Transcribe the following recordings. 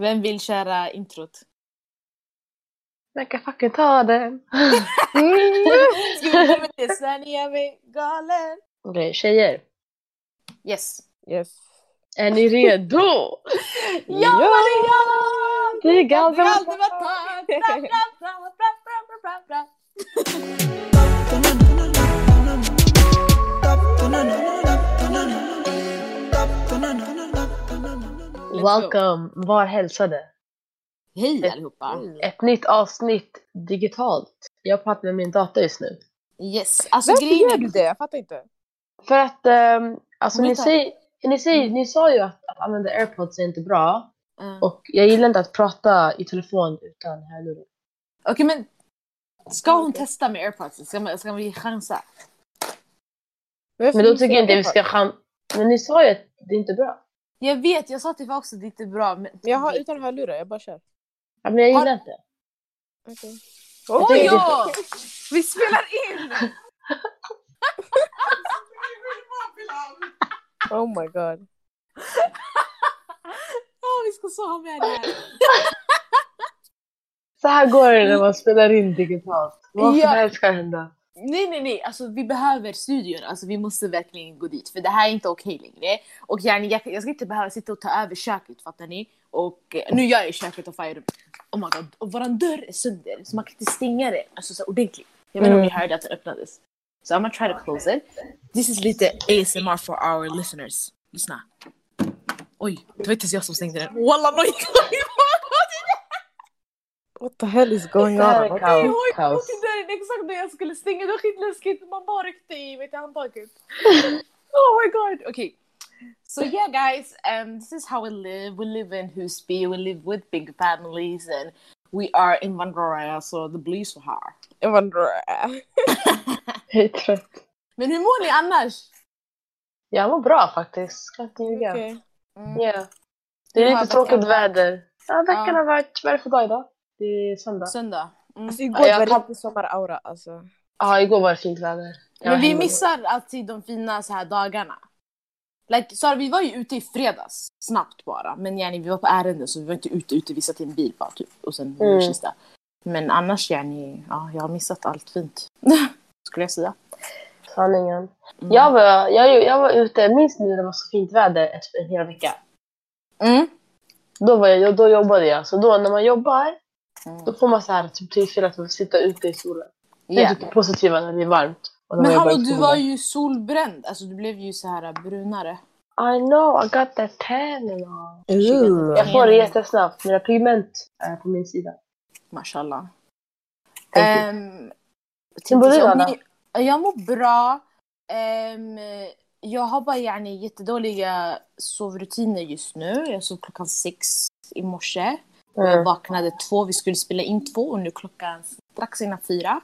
Vem vill köra introt? Jag kan fucking ta den. Det? Svenja är galen. Okej, tjejer. Yes. Yes. Är ni redo? Ja, Maria! Det är Det ganska har Welcome, var hälsade. Hej allihopa. Ett nytt avsnitt digitalt. Jag pratar med min dator just nu. Yes, alltså Varför gör är... du det? Jag fattar inte. För att, ehm, alltså ni, säger, ni, säger, ni sa ju att, att använda airpods är inte bra. Uh. Och jag gillar inte att prata i telefon utan hörlurar. Okej men ska hon testa med airpods? Ska, man, ska vi chansa? varför Men då du tycker jag inte vi ska chans... Men ni sa ju att det inte är bra. Jag vet, jag sa också att det inte är bra men... Men Jag har utan hörlurar, jag bara kör. Ja, men jag gillar Har- inte. Okay. Jag Oj ja! Vi spelar in! Oh my god. Ja, vi ska så ha med det här. Så här går det när man spelar in digitalt. Vad som Ja. helst kan hända. Nej, nej, nej. Alltså, vi behöver studion. Alltså, vi måste verkligen gå dit. För det här är inte okej längre. Och yani, jag, jag ska inte behöva sitta och ta över köket, fattar ni? Och eh, nu gör jag köket och fire Oh my god. Och våran dörr är sönder. Så man kan inte stänga den alltså, så ordentligt. Jag vet inte om ni hörde att den öppnades. So I'm gonna try to close it. This is lite ASMR for our listeners. Lyssna. Oj, det var inte ens jag som stängde den. Walla, nej! What the hell is going Det här är on? kaos. Det där är exakt när jag skulle stänga, det var skitläskigt. Man bara ryckte i vet du, handtaget. oh my god. Okay. So yeah guys, um, this is how we live. We live in Husby, we live with big families and we are in Vandroraya, so the blir så här. Jag undrar. Jag är trött. Men hur mår ni annars? Jag mår bra faktiskt. Ska inte ljuga. Okej. Mm. Ja. Det är lite tråkigt väder. Ja, veckan har varit... Vad är det för dag idag? Det är söndag. Söndag. Mm. Alltså igår Ja, jag var det riktigt sommaraura alltså. Ja, igår var det fint väder. Jag Men vi missar alltid de fina så här dagarna. Like, så vi var ju ute i fredags, snabbt bara. Men yani, vi var på ärende så vi var inte ute ute, vi satt i en bil bara typ. Och sen Mm. mm. kista. Men annars yani, ja, jag har missat allt fint. Skulle jag säga. Sanningen. Mm. Jag, var, jag, jag var ute, minns ni när det var så fint väder ett, en hel vecka? Mm. Då, var jag, då jobbade jag. Så då när man jobbar, Mm. då får man så här typ tillfälle att sitta ute i solen. Det är Yeah. typ det positiva när det är varmt. och när Men hallå, du var ju solbränd. Alltså du blev ju så här brunare. I know, I got that tan and all. Ooh. Jag får det jättesnabbt. Mina pigment är på min sida. Mashallah. Um, Hur mår du, Anna? Jag mår bra. Ehm, jag har bara yani, jättedåliga sovrutiner just nu. Jag sov klockan sex i morse. Och Jag Mm. vaknade två, vi skulle spela in två och nu klockan strax innan fyra.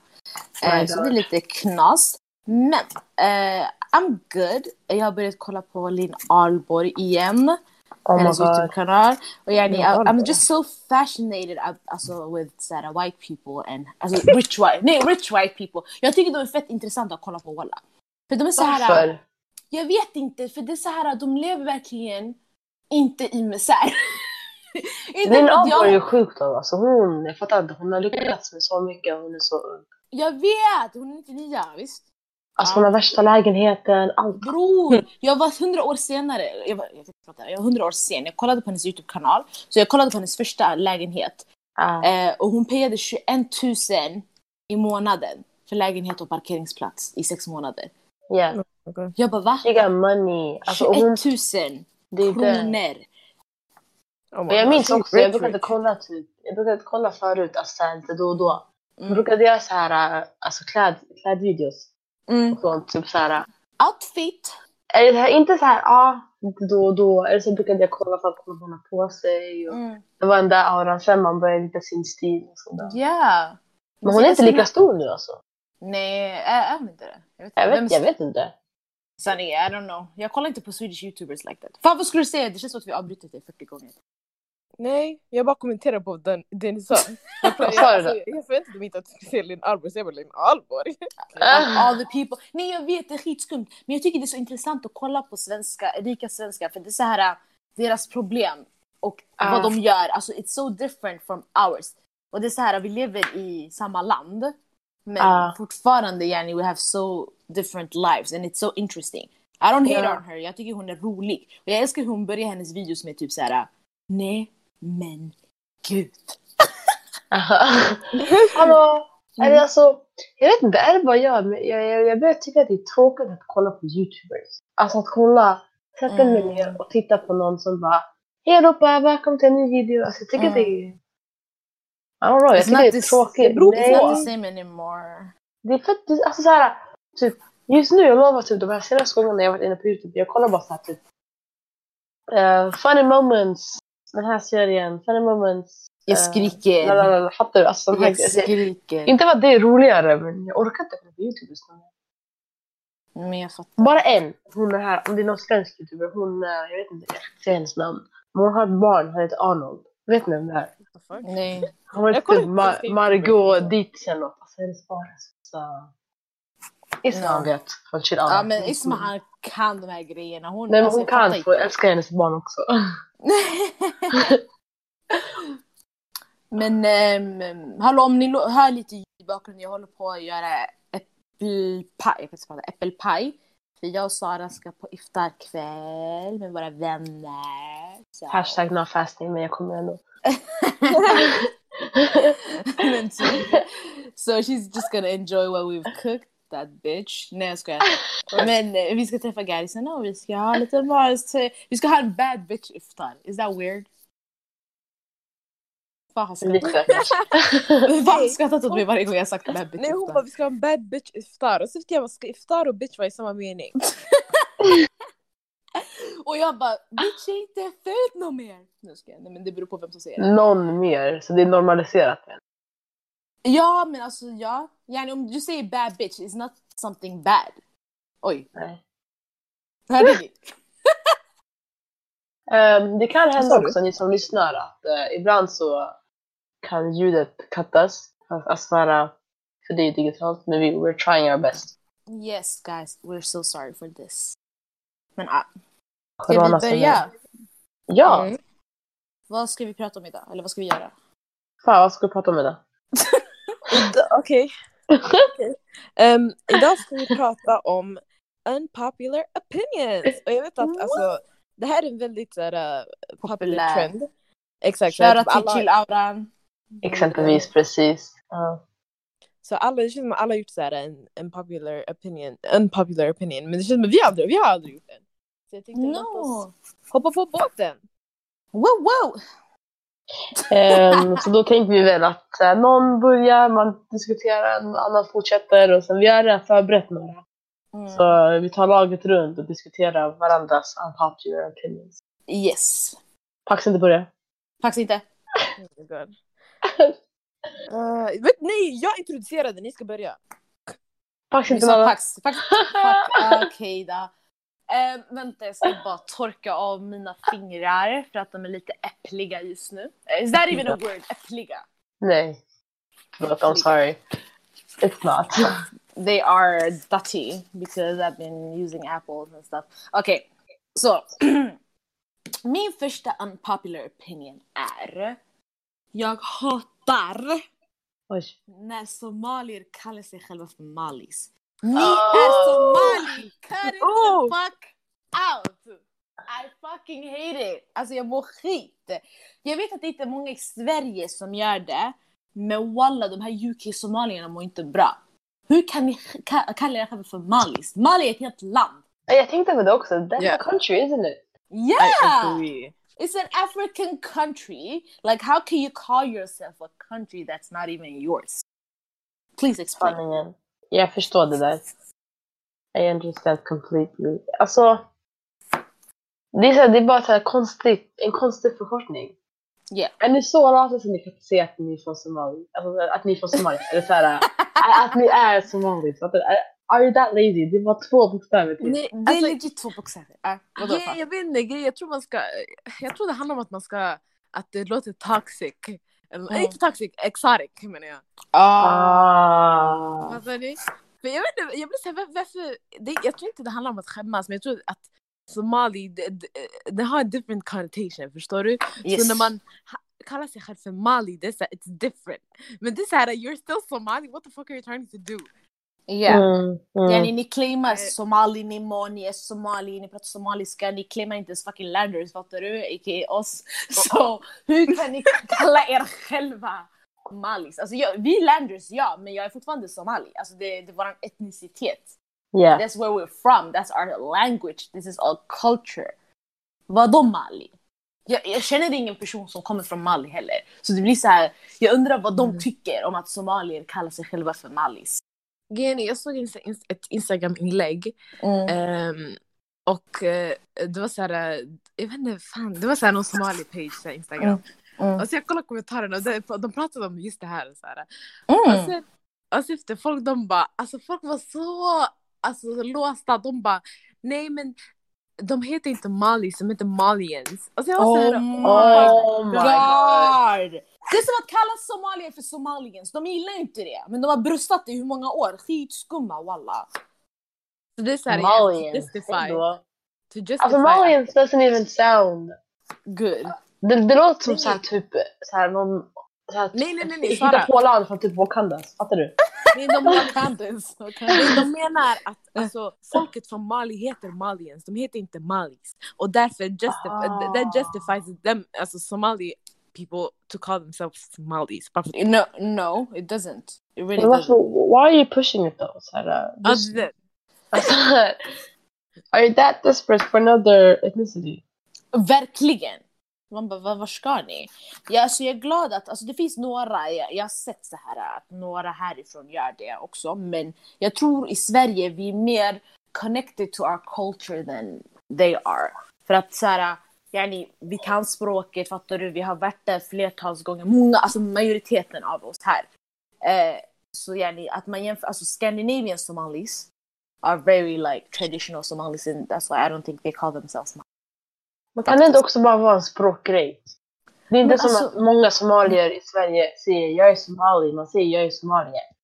Eh, så det är lite knas. Men eh, I'm good. Jag har börjat kolla på Linn Ahlborg igen. Oh hennes. YouTube-kanal. Och yani, I'm just so fascinated alltså, with såhär, white people and alltså, rich white, nej rich white people. Jag tycker de är fett intressanta att kolla på walla. För de är så här, Varför? jag vet inte, för det är så här de lever verkligen inte i misär. för att Ahlborg är ju jag, sjuk då. Alltså hon, jag fattar inte. Hon har lyckats med så mycket. Hon är så ung. jag vet, hon är 99 visst? Alltså hon har värsta lägenheten. Allt. Bror, jag var hundra år senare, jag var, jag, jag var hundra år sen, jag kollade på hennes YouTube-kanal. Så jag kollade på hennes första lägenhet. Eh, och hon payade 21 000 i månaden för lägenhet och parkeringsplats i sex månader. Yeah. Jag bara va? She got money. Alltså, och 21 hon, 000 det är det. kronor. Oh jag minns också, jag brukade kolla typ, jag brukade kolla förut, alltså här, lite då och då. Jag Mm. brukade göra så här, äh, alltså kläd, klädvideos Mm. och sånt. Typ så här, Outfit. eller inte så här, ja, lite då och då. Eller så brukade jag kolla för att hon har på sig. Och Mm. Det var den där auran, sen man började hitta sin stil och sådär. Ja. Men hon är inte lika stor nu alltså. Nej, är hon inte det? Jag vet, Jag Vem- vet, jag vet inte. Sanning, I don't know. Jag kollar inte på Swedish YouTubers like that. Fan vad skulle du säga? Det känns som att vi avbrutit det 40 gånger. Nej, jag bara kommenterar på den, det ni sa. Jag, du alltså, jag förväntade mig inte att du skulle Linn Ahlborg, så jag bara Linn Ahlborg. Ah. All the people. Nej jag vet, det är skitskumt. Men jag tycker det är så intressant att kolla på svenska, rika svenskar. För det är så här, deras problem. och Ah. vad de gör. Alltså it's so different from ours. Och det är så här, vi lever i samma land. Men Ah. fortfarande yani, we have so different lives and it's so interesting. I don't hate Ja. on her, jag tycker hon är rolig. Och jag älskar hur hon börjar hennes videos med typ så här. nej men gud. Hallå, Mm. det alltså, jag vet inte, är det bara jag, men jag, jag, jag börjar tycka att det är tråkigt att kolla på youtubers. Alltså att kolla, sätta mig Mm. ner och titta på någon som bara Hej allihopa, välkommen till en ny video. Alltså jag tycker Mm. att det är... I don't know, jag It's tycker det är tråkigt. It's not the Nej, same anymore. det är för att, det- alltså såhär, typ, just nu, jag lovar typ de här senaste gångerna jag varit inne på youtube, jag kollar bara såhär typ eh, funny moments, den här serien, funny moments. Jag eh, skriker. lalalala, Fattar du? Alltså, Jag skriker. inte för att det är roligare, men jag orkar inte på youtube just nu. Men jag fattar. Bara en, hon är här, om det är någon svensk youtuber, hon, eh, jag vet inte, jag inte säga hennes namn. Men hon har ett barn, han heter Arnold. Vet ni vem det är? Nej. Hon har Jag typ kollar inte på Ma- svenska Margot. Dietz eller något. Alltså hennes barn är så... Isma Ja. vet, från Ja men Isma han kan de här grejerna. Hon, Nej men alltså, hon jag kan inte. få älska hennes barn också. Men um, hallå om ni hör lite ljud i bakgrunden, jag håller på att göra äppelpaj, jag kan äppelpaj. För jag och Sara ska på iftarkväll med våra vänner. Så. Hashtag no fasting men jag kommer ändå. Men typ. so she's just gonna enjoy what we've cooked, that bitch. Nej jag skojar. Men eh, vi ska träffa Garrison och vi ska ha lite mat. Vi ska ha en bad bitch iftar. Is that weird? Fan har skrattat. kanske. Fan har skrattat åt mig varje gång jag sagt bad bitch Nej hon bara vi ska ha en bad bitch iftar och så vet jag vad ska iftar och bitch vara i samma mening. Och jag bara, bitch är inte fult något mer. Nu ska jag, nej men det beror på vem som säger det. Någon mer, så det är normaliserat. Men. Ja men alltså ja, yani, om du säger bad bitch, it's not something bad. Oj, Nej. hörde ni? Ehm, det kan hända också, ni som lyssnar, att eh, ibland så kan ljudet kattas. Alltså bara, för det är digitalt, men vi, we're trying our best. Yes guys, we're so sorry for this. Men ah, ska vi börja? Ja! Mm. Vad ska vi prata om idag? Eller vad ska vi göra? Fan, vad ska vi prata om idag? Okej. Okej. Ehm, idag ska vi prata om unpopular opinions. Och jag vet att alltså, det här är en väldigt så här, uh, Populär. trend. Exakt. Köra typ till alla- chill-auran. Exempelvis, precis. Ja. Så alla, det känns som att alla har gjort så här, en, en popular opinion, unpopular opinion. Men det känns som att vi aldrig, vi har aldrig gjort den. Så jag tänkte låt oss No! hoppa på båten. Wow, wow! Ehm, så då tänkte vi väl att eh, någon börjar, man diskuterar, en annan fortsätter och sen vi har redan förberett några. Mm. Så vi tar laget runt och diskuterar varandras unpopular opinions. Yes. Pax inte börja. Faktiskt inte. Oh my God. Eh, vet, nej, jag introducerade, ni ska börja. Pax inte Nalla. Pax. Pax. Fuck, okej då. Eh, vänta, jag ska bara torka av mina fingrar för att de är lite äppliga just nu. Is that even a word? Äppliga? Nej. Förlåt, I'm sorry. It's not. They are dirty because I've been using apples and stuff. Okej, så. Min första unpopular opinion är jag hatar Oj. när somalier kallar sig själva för malis. Ni är somali! Cut it Oh. the fuck out! I fucking hate it! Alltså jag mår skit. Jag vet att det inte är många i Sverige som gör det, men walla de här UK-somalierna mår inte bra. Hur kan ni ka- kalla er själva för malis? Mali är ett helt land. Jag tänkte på det också. That's Yeah. a country, isn't it? Yeah! It's an African country. Like, how can you call yourself a country that's not even yours? Please explain. Sanningen. Jag förstår det där. I understand completely. Alltså. Det är, så här, det är bara så här konstigt, en konstig förkortning. Yeah. Är ni så rasiga så ni kan säga att ni är från Somalia? Alltså att ni är från Somalia? Eller så här, att ni är? Fattar du? Are you that lazy? Det var två bokstäver till. Nej, Det är alltså, legit två bokstäver. Äh, vadå? jag, vet inte, jag tror man ska, jag tror det handlar om att man ska, att det låter toxic. اي توكسيك اكسوتيك كمان يا آه. فهمتني؟ فيا يا من السبب بس دي يا تشينت ده هلا متخم ما سمعتوا صومالي ده ها ديفرنت كونوتيشن فشتوري يس لما خلاص يا خلف مالي ده اتس ديفرنت من ده سارة يور ستيل صومالي وات ذا فوك ار يو تراينج تو دو Yeah. Mm, mm. Yani ni claimar Eh. somali nivå, ni är somali, ni pratar somaliska, ni claimar inte ens fucking landers fattar du? A.k.a. oss. Så hur kan ni kalla er själva somalis? Alltså jag, vi landers ja, men jag är fortfarande somali. Alltså det, det är vår etnicitet. Yeah. That's where we're from, that's our language, this is our culture. Vadå Mali? Jag, jag känner ingen person som kommer från Mali heller. Så det blir så här, jag undrar vad de tycker om att somalier kallar sig själva för malis. Geni, jag såg ett Instagram-inlägg ehm, och eh, det var såhär, eh, jag vet inte, fan, det var såhär någon somali-page på Instagram. Mm, mm. Och så jag kollade kommentarerna och det, de pratade om just det här. Så här. Mm. Och sen, och så efter folk de bara, alltså folk var så alltså, låsta. De bara, nej men de heter inte Malis, de heter Maliens. Och så jag var Oh såhär, my Oh my God! Det är som att kalla somalier för somaliens. De gillar ju inte det. Men de har bröstat i hur många år? Skitskumma walla. så det är såhär, Malians. justify. To justify. Alltså Malians doesn't even sound... Good. Det, det låter som såhär typ såhär någon... Såhär, Nej, nej, nej, nej, Hitta Sara. på land från typ Wakandas, fattar du? Nej, de, menar, Candice. nej, de menar att alltså, folket från Mali heter Maliens, de heter inte Malis. Och därför justif- Ah. that justifies them, alltså Somali people to call themselves Malis. Bara för- No, no, it doesn't. It really Men varför, doesn't. why are you pushing it though? Såhär, Ja, just, det- alltså, are you that desperate for another ethnicity? Verkligen. Man bara, vad, var ska ni? Ja, alltså jag är glad att, alltså det finns några, jag, jag har sett så här att några härifrån gör det också, men jag tror i Sverige vi är mer connected to our culture than they are. För att så här, yani, vi kan språket, fattar du? Vi har varit där flertals gånger, många, alltså majoriteten av oss här. Eh, så yani, att man jämför, alltså Scandinavian Somalis are very like traditional Somalis and that's why I don't think they call themselves Somalis. Men kan inte också bara vara en språkgrej? Det är inte Men som alltså- att många somalier i Sverige säger jag är somali, man säger jag är somalier.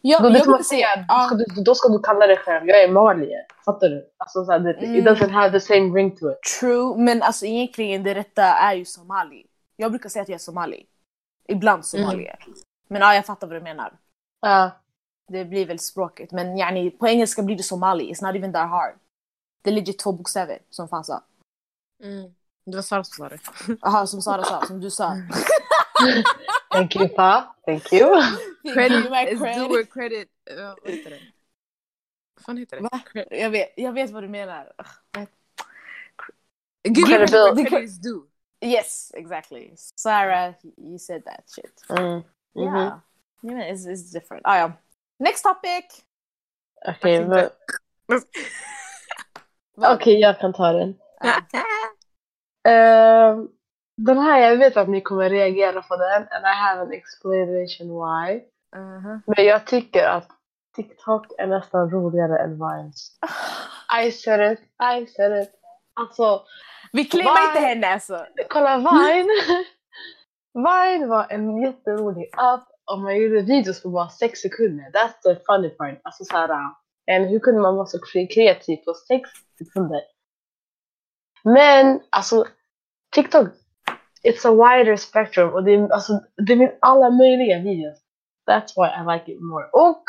Ja, Då, det jag brukar säga, ska du, då ska du kalla dig själv, jag är malier. Fattar du? Alltså, så här, det, Mm. It doesn't have the same ring to it. True, men alltså egentligen det rätta är ju somali. Jag brukar säga att jag är somali. Ibland somalier. Men ja, jag fattar vad du menar. Ja. Det blir väl språket. Men yani, på engelska blir det somali. It's not even that hard. Det är legit två bokstäver som fan sa. Mm. Det var Sara som sa det. Jaha, som Sara sa, som du sa. Thank you pa, thank you. Credit Give my is credit. due where credit... Uh, vad heter det? Vad fan heter det? Va? Cre- Jag vet, jag vet vad du menar. Give credit where credit is due. Yes, exactly. Sarah, you said that shit. Mm. Yeah. Mhm. Yeah, it's, it's different. Ah, ja. Next topic! Okej, Jag men- Vad? okej, jag kan ta den. Ja. Ehm, den här, jag vet att ni kommer reagera på den and I have an explanation why. Mhm. Men jag tycker att TikTok är nästan roligare än Vines. I said it, I said it. Alltså, Vi claimar inte henne alltså. kolla Vine! Vine var en jätterolig app och man gjorde videos på bara sex sekunder. That's the funny part. Alltså såhär, hur kunde man vara så kre- kreativ på sex sekunder? Men alltså, TikTok, it's a wider spectrum och det är, alltså, det är alla möjliga videos. That's why I like it more. Och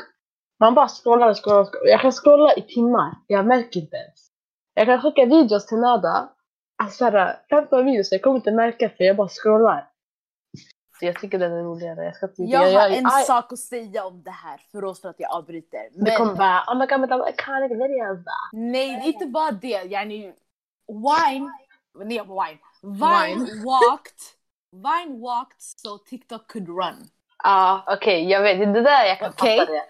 man bara scrollar och scrollar. och scrollar. Jag kan scrolla i timmar, jag märker inte ens. Jag kan skicka videos till Nada, alltså såhär, 15 videos, jag kommer inte märka för jag bara scrollar. Så jag tycker den är roligare. Jag ska inte Jag har en I- sak att säga om det här, förlåt för att jag avbryter. Det kommer Men bara, oh my god, men de iconic videos nej, det är inte bara det. Yani, Wine, nej på Wine. Vine Vine. walked, Vine walked so TikTok could run. Ja, okej, jag vet. Det där jag kan Okej. fatta det.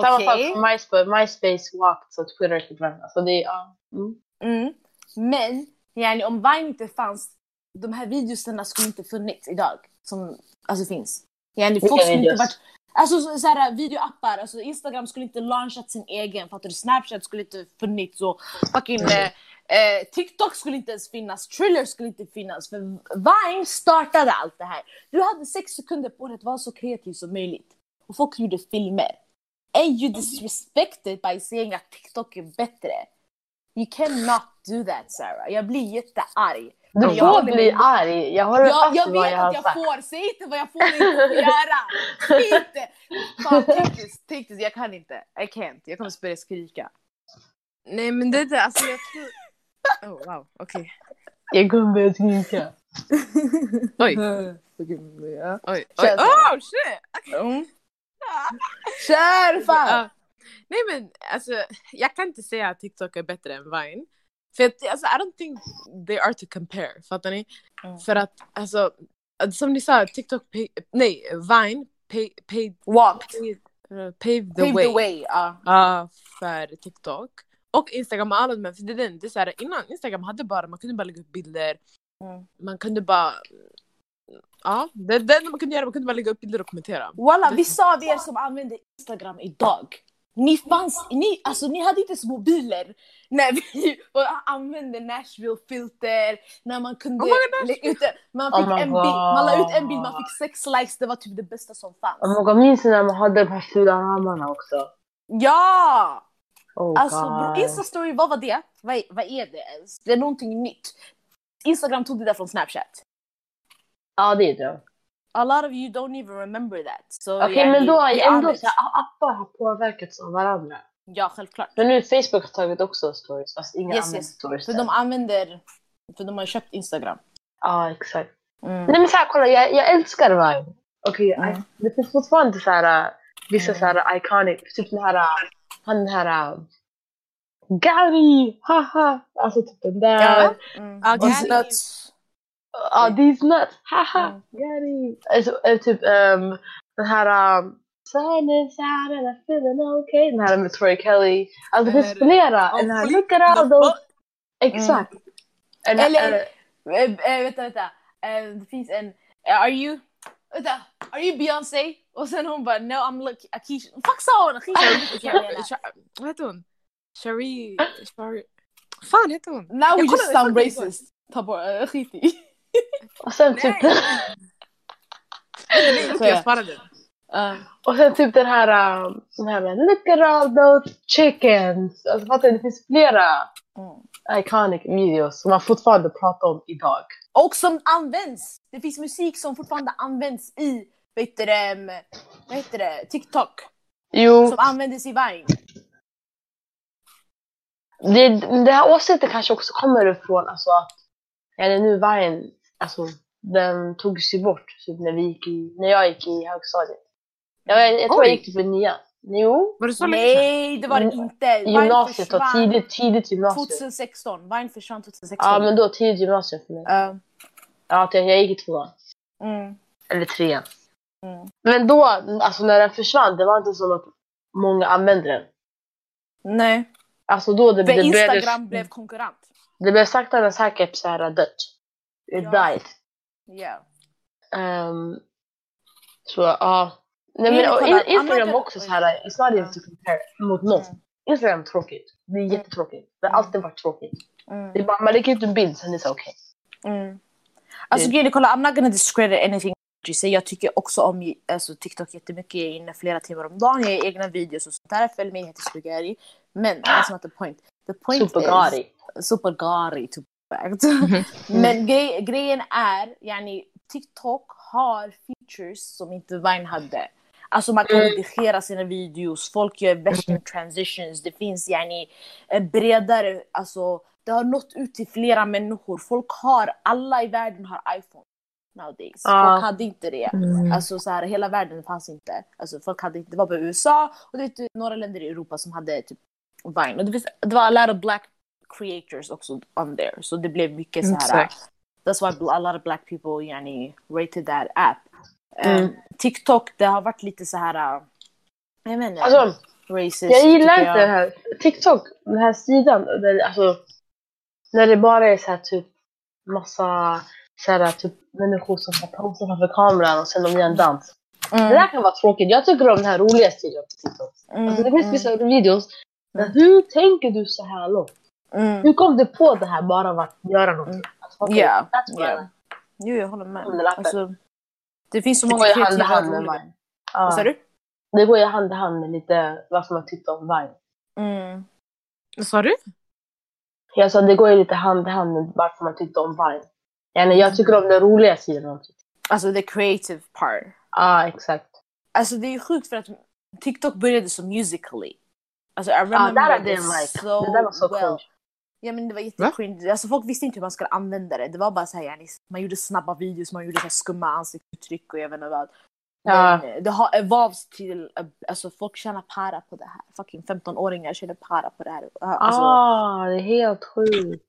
Samma sak Okej? som MySpace, MySpace walked så Twitter could run. Alltså det är. Mm. Mm. Men yani, om Vine inte fanns, de här videorna skulle inte funnits idag. Som alltså finns. Yani, folk skulle inte varit, alltså så, här, videoappar, alltså Instagram skulle inte launchat sin egen, fattar du? Snapchat skulle inte funnits och fucking eh, eh, TikTok skulle inte ens finnas, Triller skulle inte finnas. För Vine startade allt det här. Du hade sex sekunder på dig att vara så kreativ som möjligt. Och folk gjorde filmer. Är you disrespected by saying att TikTok är bättre? You cannot do that Sarah. Jag blir jättearg. Du jag får håller bli med. arg. Jag håller Jag, fast jag vid vad vet jag har att jag sagt. får, säg inte vad jag får och inte får göra! Säg inte! Fan, take this, take this, jag kan inte. I can't, jag kommer börja skrika. Nej men det är det, alltså jag tror... Oh wow, okej. Jag kommer börja skrika. Oj. Ja. Oj, oj. Oh shit! Mm. Kör fan! Ja. Nej men alltså, jag kan inte säga att TikTok är bättre än Vine. För att, alltså, I don't think they are to compare, fattar ni? Mm. För att alltså, som ni sa, TikTok, pay, nej, Vine pay, pay, Walk. pay, uh, pave the Pave way the way. Ja. Ja, för TikTok. Och Instagram och alla de här, för det det är så här, innan Instagram hade bara, man kunde bara lägga upp bilder, Mm. man kunde bara Ja, det är det enda man kunde göra, man kunde bara lägga upp bilder och kommentera. Walla, vissa av er som använder Instagram idag, ni fanns, ni, alltså ni hade inte ens mobiler när vi använde Nashville-filter, när man kunde Oh lägga ut, man Oh fick my en bild, man la ut en bild, man fick sex likes, det var typ det bästa som fanns. Oh my God, minns ni när man hade de här fula ramarna också? Ja! Oh Alltså. Instastory, vad var det? Vad, vad är det ens? Det är någonting nytt. Instagram tog det där från Snapchat. Ja, det är det. A lot of you don't even remember that. Så Okej, yani, men då ändå så här, appar har påverkats av varandra. Ja, självklart. Men nu Facebook har tagit också stories, fast inga Yes, använder yes. stories. För där. de använder, för de har köpt Instagram. Ja, exakt. Mm. Nej men såhär, kolla jag, jag älskar Vine. Okej, Mm. I- det finns fortfarande så här, äh, vissa Mm. så här iconic, typ den här, han den här, äh, Gary, haha, alltså typ den där. Ja. Mm. Ja, Och Gary. nuts. Ja, these nuts, haha, Mm. Gary. Alltså, äh, typ um, den här, um, Sun is out and I'm feeling okay. Den här med Troy Kelly. Alltså det finns flera. Oh, Den här, look at all those. Exakt. En- Eller- äh, Eh, eh, vänta, vänta. Eh, det finns en, eh, are you, vänta, are you Beyoncé? Och sen hon bara, no I'm look, Akisha. Fuck sa hon? Akisha. vet inte vad heter hon? Shari... Shari... fan heter hon? Now we just sound racist. Ta bort, uh, skit i. och sen typ, jag sparade den. Uh, och sen typ den här, um, den här med, look at all those chickens. Alltså fattar du, det finns flera mm. iconic videos som man fortfarande pratar om idag. Och som används. Det finns musik som fortfarande används i, vet du, det, vad heter det, TikTok. Jo, Som användes i Vine. det, det här åsikten kanske också kommer ifrån alltså att, eller nu Vine, alltså den togs ju bort typ när vi gick i, när jag gick i högstadiet. Jag, jag tror Oj. jag gick typ i nian. Jo, Var det så länge? Nej, det var det Mm, inte. Gymnasiet försvann tidigt, tidigt gymnasium. 2016. Vine försvann 2016. Ja men då tidigt gymnasium för mig. Uh, Ja, jag gick i tvåan. mm, Eller trean. mm. Men då, alltså när den försvann, det var inte som att många använde den. Nej, Alltså då det, det, Instagram blev, blev konkurrent. det blev sakta men säkert så här dött. It Ja. died. Ja. Ehm, så ja. Nej, men, och in, Instagram använder- också så här, it's not even to compare mot något. Mm. Instagram är tråkigt. Det är jättetråkigt. Det har Mm. alltid varit tråkigt. Mm. Det är bara, man lägger ut en bild sen är det så okej. Mm. Alltså grejen är, kolla, I'm not gonna discredit anything you say. Jag tycker också om alltså, TikTok jättemycket. Jag är inne flera timmar om dagen. Jag gör egna videos och sånt där. Följ mig, jag heter Spaghetti. Men that's not the point. The point Supergari. is... Supergari. to be fact. Men grej, grejen är, yani, TikTok har features som inte Vine hade. Alltså man kan Mm. redigera sina videos, folk gör värsta transitions, det finns yani en bredare, alltså det har nått ut till flera människor. Folk har, alla i världen har iPhone nowadays. Ja. Folk hade inte det. Alltså så här, hela världen fanns inte. Alltså folk hade inte, det var bara USA och det är några länder i Europa som hade typ Vine. Och det, finns, det var a lot of black creators också on there. Så det blev mycket så här. Exakt. That's why a lot of black people yani, rated that app. Mm. Um, TikTok, det har varit lite så här, uh, jag vet inte, Alltså, racist. jag gillar inte den här TikTok, den här sidan. Där, alltså, när det bara är så här typ massa så här, typ människor som får posa framför kameran och sen de gör en dans. Mm, Det där kan vara tråkigt. Jag tycker om den här roliga stilen på TikTok. mm, Alltså det finns mm, vissa videos. Men hur tänker du så här långt? mm. Hur kom du på det här bara av att göra någonting? Mm. Alltså, I ja. like. Jo, jag håller med. Alltså, det finns så Det många går ju hand i hand med. Vine. Vad sa Ja, du? det går ju hand i hand med lite som jag tyckte om Vine. Mm. Vad sa du? Jag sa det går ju lite hand i hand med varför man tyckte om Vine. Yani, jag tycker om den roliga sidan av TikTok. Alltså the creative part. Ja, ah, exakt. Alltså det är sjukt för att TikTok började som musically. Alltså I Ja, remember där it hade den like. so Det där var så well. cringe. Ja men det var jättecringe. Alltså folk visste inte hur man skulle använda det. Det var bara så här, yani, man gjorde snabba videos, man gjorde så här skumma ansiktsuttryck och jag vet inte vad. Ja. Men det har evolved till, eh, alltså folk tjänar para på det här. Fucking 15-åringar tjänar para på det här. Alltså, ah, det är helt sjukt.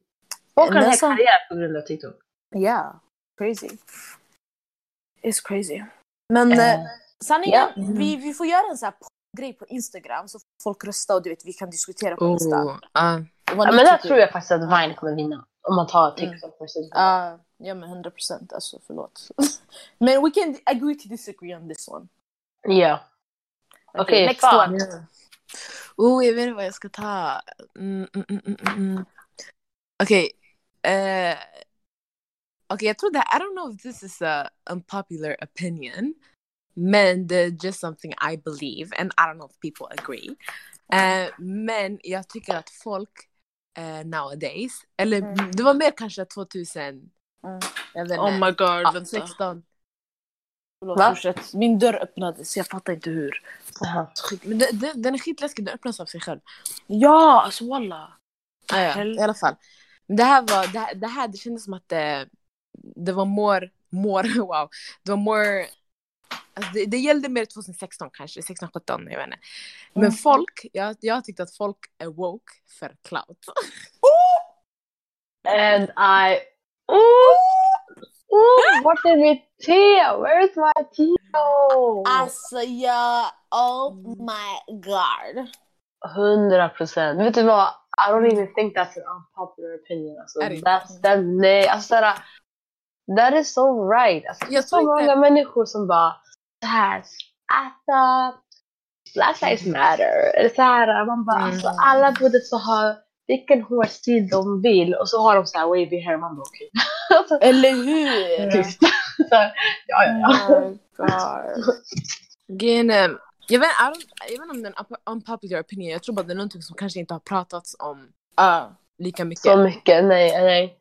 Folk har en hel karriär på grund av TikTok. yeah, crazy. It's crazy. Men Eh, eh, sanningen, ja. vi, vi får göra en sån här grej på Instagram så folk röstar och du vet vi kan diskutera på. Oh. Vad Ja, men där tycker. tror jag faktiskt att Vine kommer vinna. Om man tar TikTok versus Vine. Ja, ja men 100 procent. Alltså förlåt. men we can agree to disagree on this one. Ja. Okej, next fan. one. Oh, jag vet inte vad jag ska ta. Mm, mm, mm, mm, mm. Okej. eh, Okej, jag tror det I don't know if this is a unpopular opinion. Men det är just something I believe and I don't know if people agree. Eh, men jag tycker att folk eh, nowadays, eller Mm. det var mer kanske 2000, Mm. jag vet Oh inte, my god, ja, vänta. 16. Förlåt, Va? Min dörr öppnades, jag fattar inte hur. Aha. Men det, det, den är skitläskig, den öppnas av sig själv. Ja, alltså walla. Ah, ja, i alla fall. Det här var, det här, det, här, det kändes som att det, det var more, more, wow. Det var more, alltså det, det gällde mer 2016 kanske, 16, 17, jag vet inte. Men Mm. folk, jag, jag tyckte att folk är woke för clout. And I... Ooh! Ooh, vart är mitt te? Where's my tea? Alltså jag, oh my god. Hundra procent. Vet du vad? I don't even think that's an unpopular opinion. Alltså, that's, that, nej, alltså såhär, That is so right. Alltså, Jag så många människor som bara så här, alltså, Black lives matter. Eller så här, man bara, Mm. alltså, alla borde få ha vilken hårstil de vill och så har de så här wavy hair. Man bara okej. alltså, Eller hur? tyst. ja, ja, ja. Oh. Grejen är- jag vet, jag vet om det är en up- unpopular opinion, jag tror bara det är någonting som kanske inte har pratats om Ah. lika mycket. Så mycket, nej, nej.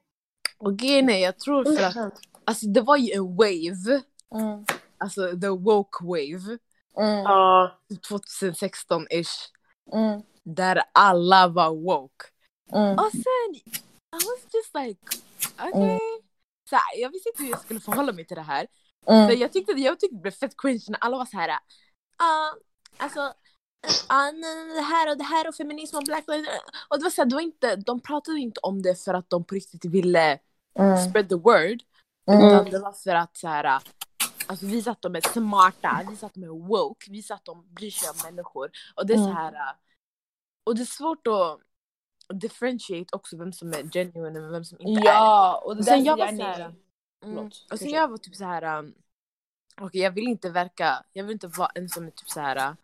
Och grejen är, jag tror för att, alltså det var ju en wave, Mm. Alltså the woke wave, Mm. Ja, 2016-ish, Mm. där alla var woke. Mm. Och sen, I was just like, okej. Mm. Så här, jag visste inte hur jag skulle förhålla mig till det här. Mm. För jag tyckte, jag tyckte det blev fett cringe när alla var så här. ah, alltså, ah, nej, det här och det här och feminism och black lives Och det var så här, det var inte, de pratade inte om det för att de på riktigt ville Mm. spread the word. Mm. Utan det var för att så här, alltså, visa att de är smarta, visa att de är woke, visa att de bryr sig om människor. Och det är så Mm. här, och det är svårt att differentiate också vem som är genuine och vem som inte är det. Ja, och det sen jag var så här, är- Mm. Och sen jag var typ så här. Um, Okej jag vill inte verka, jag vill inte vara en som är typ så här. uh,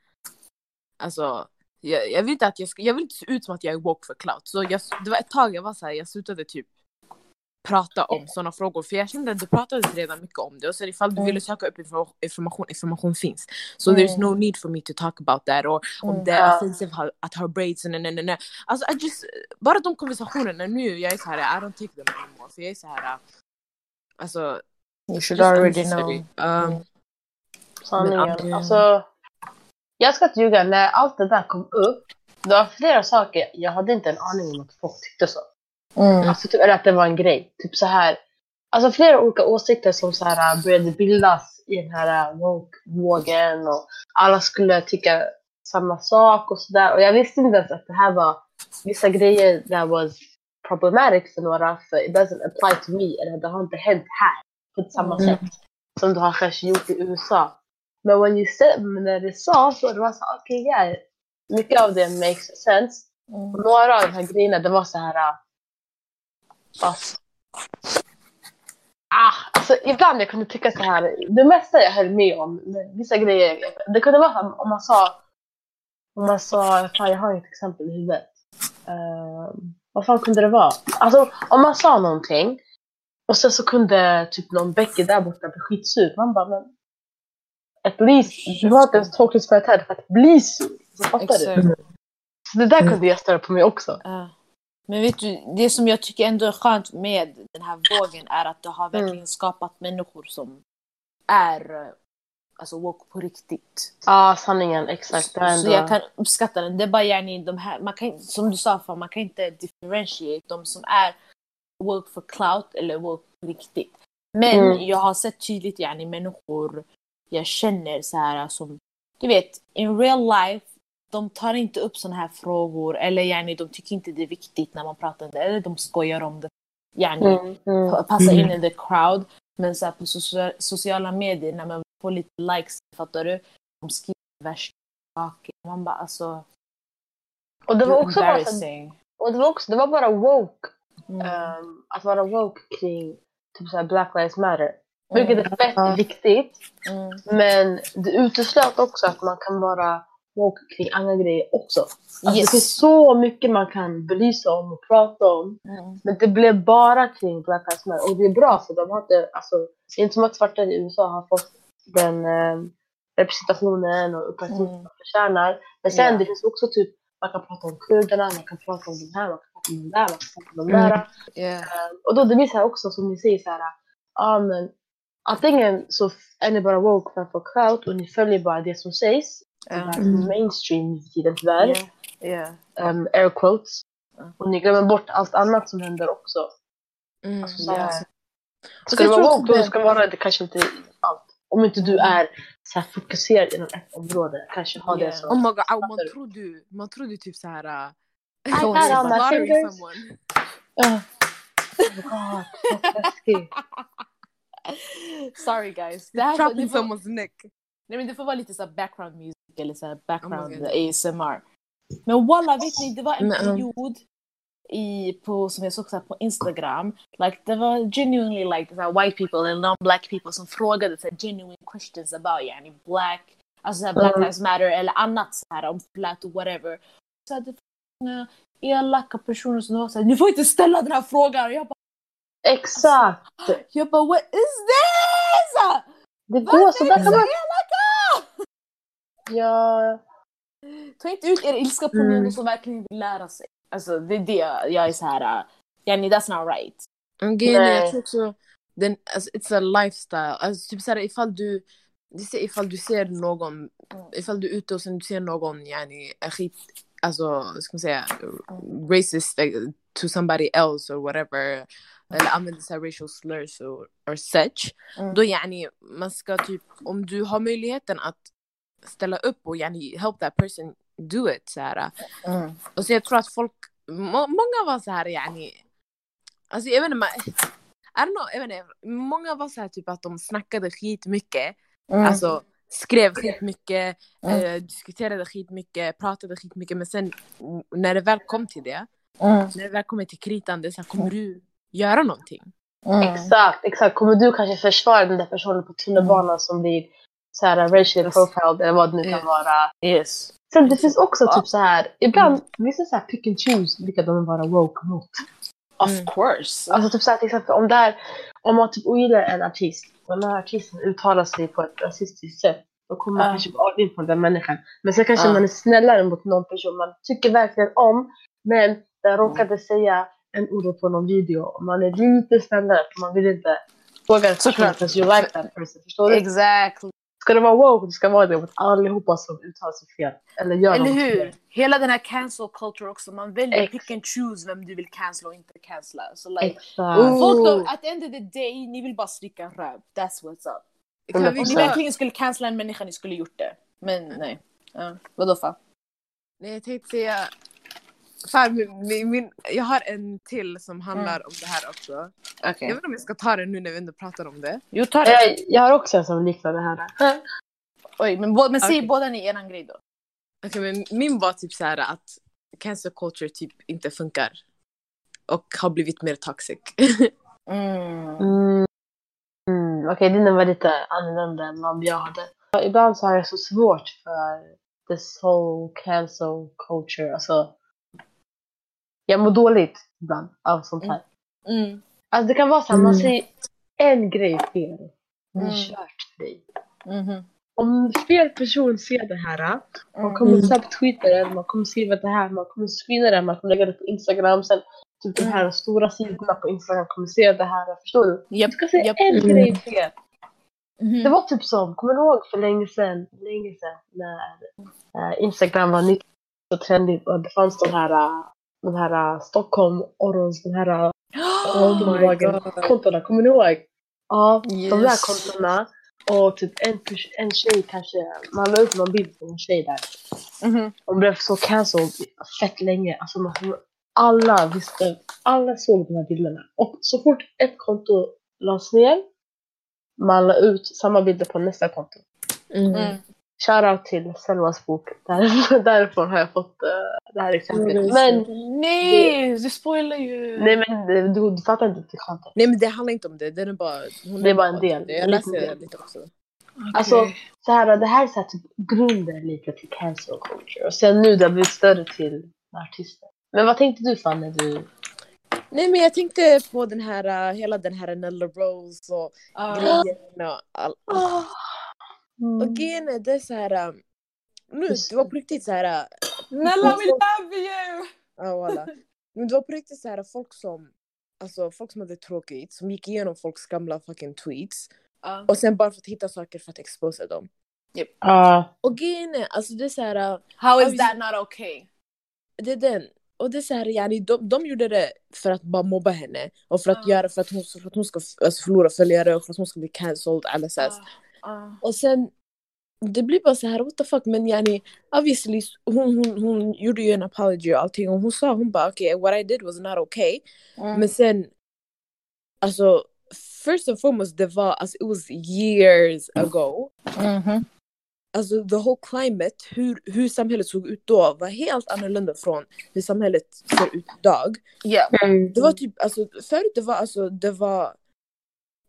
Alltså jag, jag vill inte att jag ska, jag vill inte se ut som att jag är woke för clout. Så jag, det var ett tag jag var så här, jag slutade typ prata om sådana frågor för jag kände att det pratades redan mycket om det och sen ifall du Mm. ville söka upp info- information, information finns. So Mm. there's no need for me to talk about that or om Mm. det är offensive att ha braids och nej, nej, nej. Alltså I just, bara de konversationerna nu, jag är så här, I don't take them anymore. För jag är så här, uh, alltså You should already know. Um, Mm. sanningen. Men, ja. Alltså, jag ska inte ljuga, när allt det där kom upp, det var flera saker, jag hade inte en aning om att folk tyckte så. Mm. Alltså, typ, eller att det var en grej. Typ så här. Alltså flera olika åsikter som så här, äh, började bildas i den här äh, woke-vågen och alla skulle tycka samma sak och sådär. Och jag visste inte ens att det här var vissa grejer that was problematic för några för it doesn't apply to me eller det har inte hänt här på samma Mm. sätt som det har kanske gjort i USA. Men when you said, men när det sa så det var så okej okay, yeah, mycket av det makes sense. Mm. Och några av de här grejerna, det var så här... äh, Fast... Ah, alltså ibland jag kunde tycka så här, det mesta jag höll med om, vissa grejer, det kunde vara som om man sa, om man sa, fan jag har ett exempel i huvudet. Uh, vad fan kunde det vara? Alltså om man sa någonting och sen så kunde typ någon Becky där borta bli skitsur. Man bara, men at least, du har inte ens tolkningsföreträde för att bli sur. Så fattar du? Exakt. Så det där kunde jag störa på mig också. Ah. Men vet du, det som jag tycker ändå är skönt med den här vågen är att det har Mm. verkligen skapat människor som är alltså woke på riktigt. Ja, sanningen. Exakt. Så ändå... jag kan uppskatta den. Det är bara yani de här, man kan, som du sa, för man kan inte differentiate de som är woke för clout eller woke på riktigt. Men Mm. jag har sett tydligt yani människor jag känner så här som, du vet, in real life, de tar inte upp såna här frågor eller yani de tycker inte det är viktigt när man pratar om det eller de skojar om det. Yani, Mm, mm. pa- passa in i the crowd. Men så här, på socia- sociala medier när man får lite likes, fattar du? De skriver värsta saker. Man bara alltså, Och det var också bara, så, och det var också, det var bara woke. Mm. ehm, att vara woke kring typ såhär Black Lives Matter. Vilket är fett viktigt. Mm. Men det uteslöt också att man kan vara woke kring andra grejer också. Alltså Yes. Det finns så mycket man kan belysa om och prata om. Mm. Men det blev bara kring Black Lives Matter. Och det är bra för de har inte, alltså, det är inte som att svarta i USA har fått den eh, representationen och uppmärksamheten Mm. de förtjänar. Men sen Ja. det finns också typ, man kan prata om kurderna, man kan prata om de här, man kan prata om de där, man kan prata om de Mm. där. Yeah. Eh, och då det blir så här också som ni säger så här, ja men antingen så är ni bara woke för att få crowd och ni följer bara det som sägs. Det här Mm. Mainstream nu för tiden tyvärr. Yeah. Yeah. Um, air quotes. Mm. Och ni glömmer bort allt annat som händer också. Mm. Alltså, så här, Ja. Ska du vara woke då det- ska vara det kanske inte allt. Om inte du är så här fokuserad inom ett område. Kanske ha det Yeah. som... Oh my god, au, man tror du, man tror du typ såhär... Uh, I got all my fingers. Uh, oh my god, så. Sorry guys. Det här det, får, someone's neck. nej, men det får vara lite så här background music eller så här background Oh my God. ASMR. Men walla vet ni, det var en um, period i, på, som jag såg så här på Instagram. Like, det var genuinely like så här, white people and non-black people som frågade så här, genuine questions about yani, black, alltså så här, black Mm. lives matter eller annat så här om flat och whatever. Så här, det var många elaka personer som var så här, ni får inte ställa den här frågan. Jag bara, Exakt! jag bara what is this? Det går så där kan man... elaka! Ja, Ta inte ut er ilska på Mm. någon som verkligen vill lära sig. Alltså det är det jag är så här. Uh, yani that's not right. Nej. jag tror också, den, alltså, it's a lifestyle. Alltså, typ såhär, ifall du, ifall du ser någon, ifall du är ute och sen du ser någon yani, är skit, alltså, ska man säga, racist like, to somebody else or whatever, eller använder så racial slurs or, or such, Mm. då yani, man ska typ, om du har möjligheten att ställa upp och yani, help that person do it, så här, Mm. och så jag tror att folk, må, många var så här yani, alltså jag vet inte, man, I don't know, jag vet inte, många var så här typ att de snackade skitmycket, Mm. alltså skrev skitmycket, Mm. eh, diskuterade skitmycket, pratade skitmycket, men sen mm, när det väl kom till det, Mm. när det väl kommer till kritan, det är så här, kommer du göra någonting? Mm. exakt, exakt. Kommer du kanske försvara den där personen på tunnelbanan som blir så här racially Yes. profiled eller vad det nu kan Yeah. vara. Yes. Sen det finns också Ja. typ så här, ibland, vissa så här pick and choose vilka de vill vara woke mot. Of Mm. course. Alltså typ så här, till exempel om det är, om man typ ogillar en artist och den här artisten uttalar sig på ett rasistiskt sätt då kommer man Ja. kanske all in på den människan. Men sen kanske Ja. man är snällare mot någon person man tycker verkligen om men den råkade säga en ord på någon video och man är lite snällare för man vill inte fråga person Såklart. because you like that person. Förstår du? Exactly. Ska det vara woke, det ska vara det mot allihopa som uttalar sig fel. Eller gör Eller hur? fel. Hela den här cancel culture också. Man väljer Ex- pick and choose vem du vill cancella och inte cancella. Så like, Exakt. Oh. folk då, at the end of the day, ni vill bara slicka röv. That's what's up. Kan vi Om ni verkligen skulle cancella en människa, ni skulle gjort det. Men nej. Ja. Vadå fa? Nej, jag tänkte säga, fan, min, min, min, jag har en till som handlar Mm. om det här också. Okej. Jag vet inte om jag ska ta den nu när vi ändå pratar om det. Jo, ta det. Jag, jag har också en som liknar det här. Oj, men, bå- men säg båda ni eran grej då. Okej, men min var typ så här att cancel culture typ inte funkar. Och har blivit mer toxic. Mm. Mm. Mm. Okej, din var lite annorlunda än vad jag hade. Ibland så har jag så svårt för this whole cancel culture. Alltså, jag mår dåligt ibland av sånt här. Mm. Alltså det kan vara så här, man Mm. säger en grej fel. Det är Mm. kört för dig. Mhm. om fel person ser det här, man kommer Mm. snabbt tweeta det, man kommer skriva det här, man kommer screena det, man kommer lägga det på Instagram, sen typ de här stora sidorna på Instagram kommer se det här, förstår du? Japp, Du ska se japp. en Mm. grej fel. Mhm. Det var typ som, kommer du ihåg för länge sedan, länge sedan när eh, Instagram var nytt och trendigt och det fanns de här, eh, de här eh, Stockholm Orrons, de här eh, Oh my bolagen, god. kontona, kommer du ihåg? Ja, de där Yes. kontona och typ en, en tjej kanske, man la upp någon bild på en tjej där. Mhm. Hon blev så cancelled fett länge. Alltså man, alla visste, alla såg de här bilderna. Och så fort ett konto lades ner, man la ut samma bilder på nästa konto. Mm. Mm. Shoutout till Selmas bok. Där, därifrån har jag fått uh, det här exemplet. Mm, Men, Nej, du spoilar ju. nej men du, du, du fattar inte till content. Nej men det handlar inte om det, den är bara... Hon Det är bara en del. Jag En läser del. lite också. Alltså, så här, det här är så här, typ grunden lite till cancel culture. Och sen nu det har blivit större till artister. Men vad tänkte du Fanny? när Du... Nej men jag tänkte på den här, uh, hela den här Nella Rose och Ah. grejen och all, Mm. Och grejen är det är så här. um, Nu, det var på riktigt så här. uh, Nella, we love you! Ja walla. Men det var på riktigt så här folk som, alltså folk som hade tråkigt, som gick igenom folks gamla fucking tweets. Ja. Och sen bara för att hitta saker för att exposa dem. Ja. Och grejen är, alltså det är så här, uh, How is that not okay? det är den. Och det är så här, yani, de, de gjorde det för att bara mobba henne. Och för att Ja. göra, för att hon, för att hon ska alltså, förlora följare och för att hon ska bli cancelled, alla så ah. Och sen, det blir bara så här, what the fuck, men yani, obviously, hon, hon, hon gjorde ju en apology och allting och hon sa, hon bara okej, okay, what I did was not okay. Mm. Men sen, alltså, first and foremost, det var, alltså it was years ago. Mhm. Alltså the whole climate, hur, hur samhället såg ut då var helt annorlunda från hur samhället ser ut idag. Ja. Mm. Det var typ, alltså förut det var alltså, det var,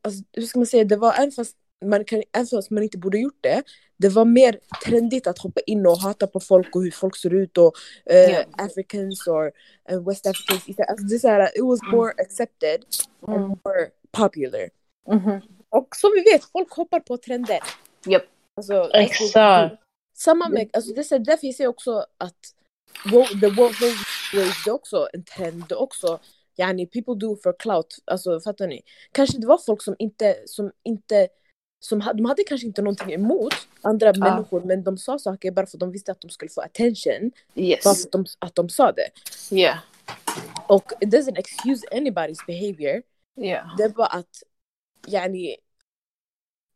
alltså, hur ska man säga, det var även fast man, kan, även fast man inte borde gjort det, det var mer trendigt att hoppa in och hata på folk och hur folk ser ut och uh, Ja. Africans or uh, West Africans. Alltså, det är så här, it was more accepted and Mm. more popular. Mhm. Och som vi vet, folk hoppar på trender. Japp. Alltså, Exakt. samma med, alltså det är så här, därför ser jag också att the woke wave det är också en trend, också yani people do for clout, alltså fattar ni? Kanske det var folk som inte, som inte, som de hade kanske inte någonting emot andra människor men de sa saker bara för att de visste att de skulle få attention, bara Yes. för att de, att de sa det. Yeah. Och it doesn't excuse anybody's behavior, Yeah. det är bara att yani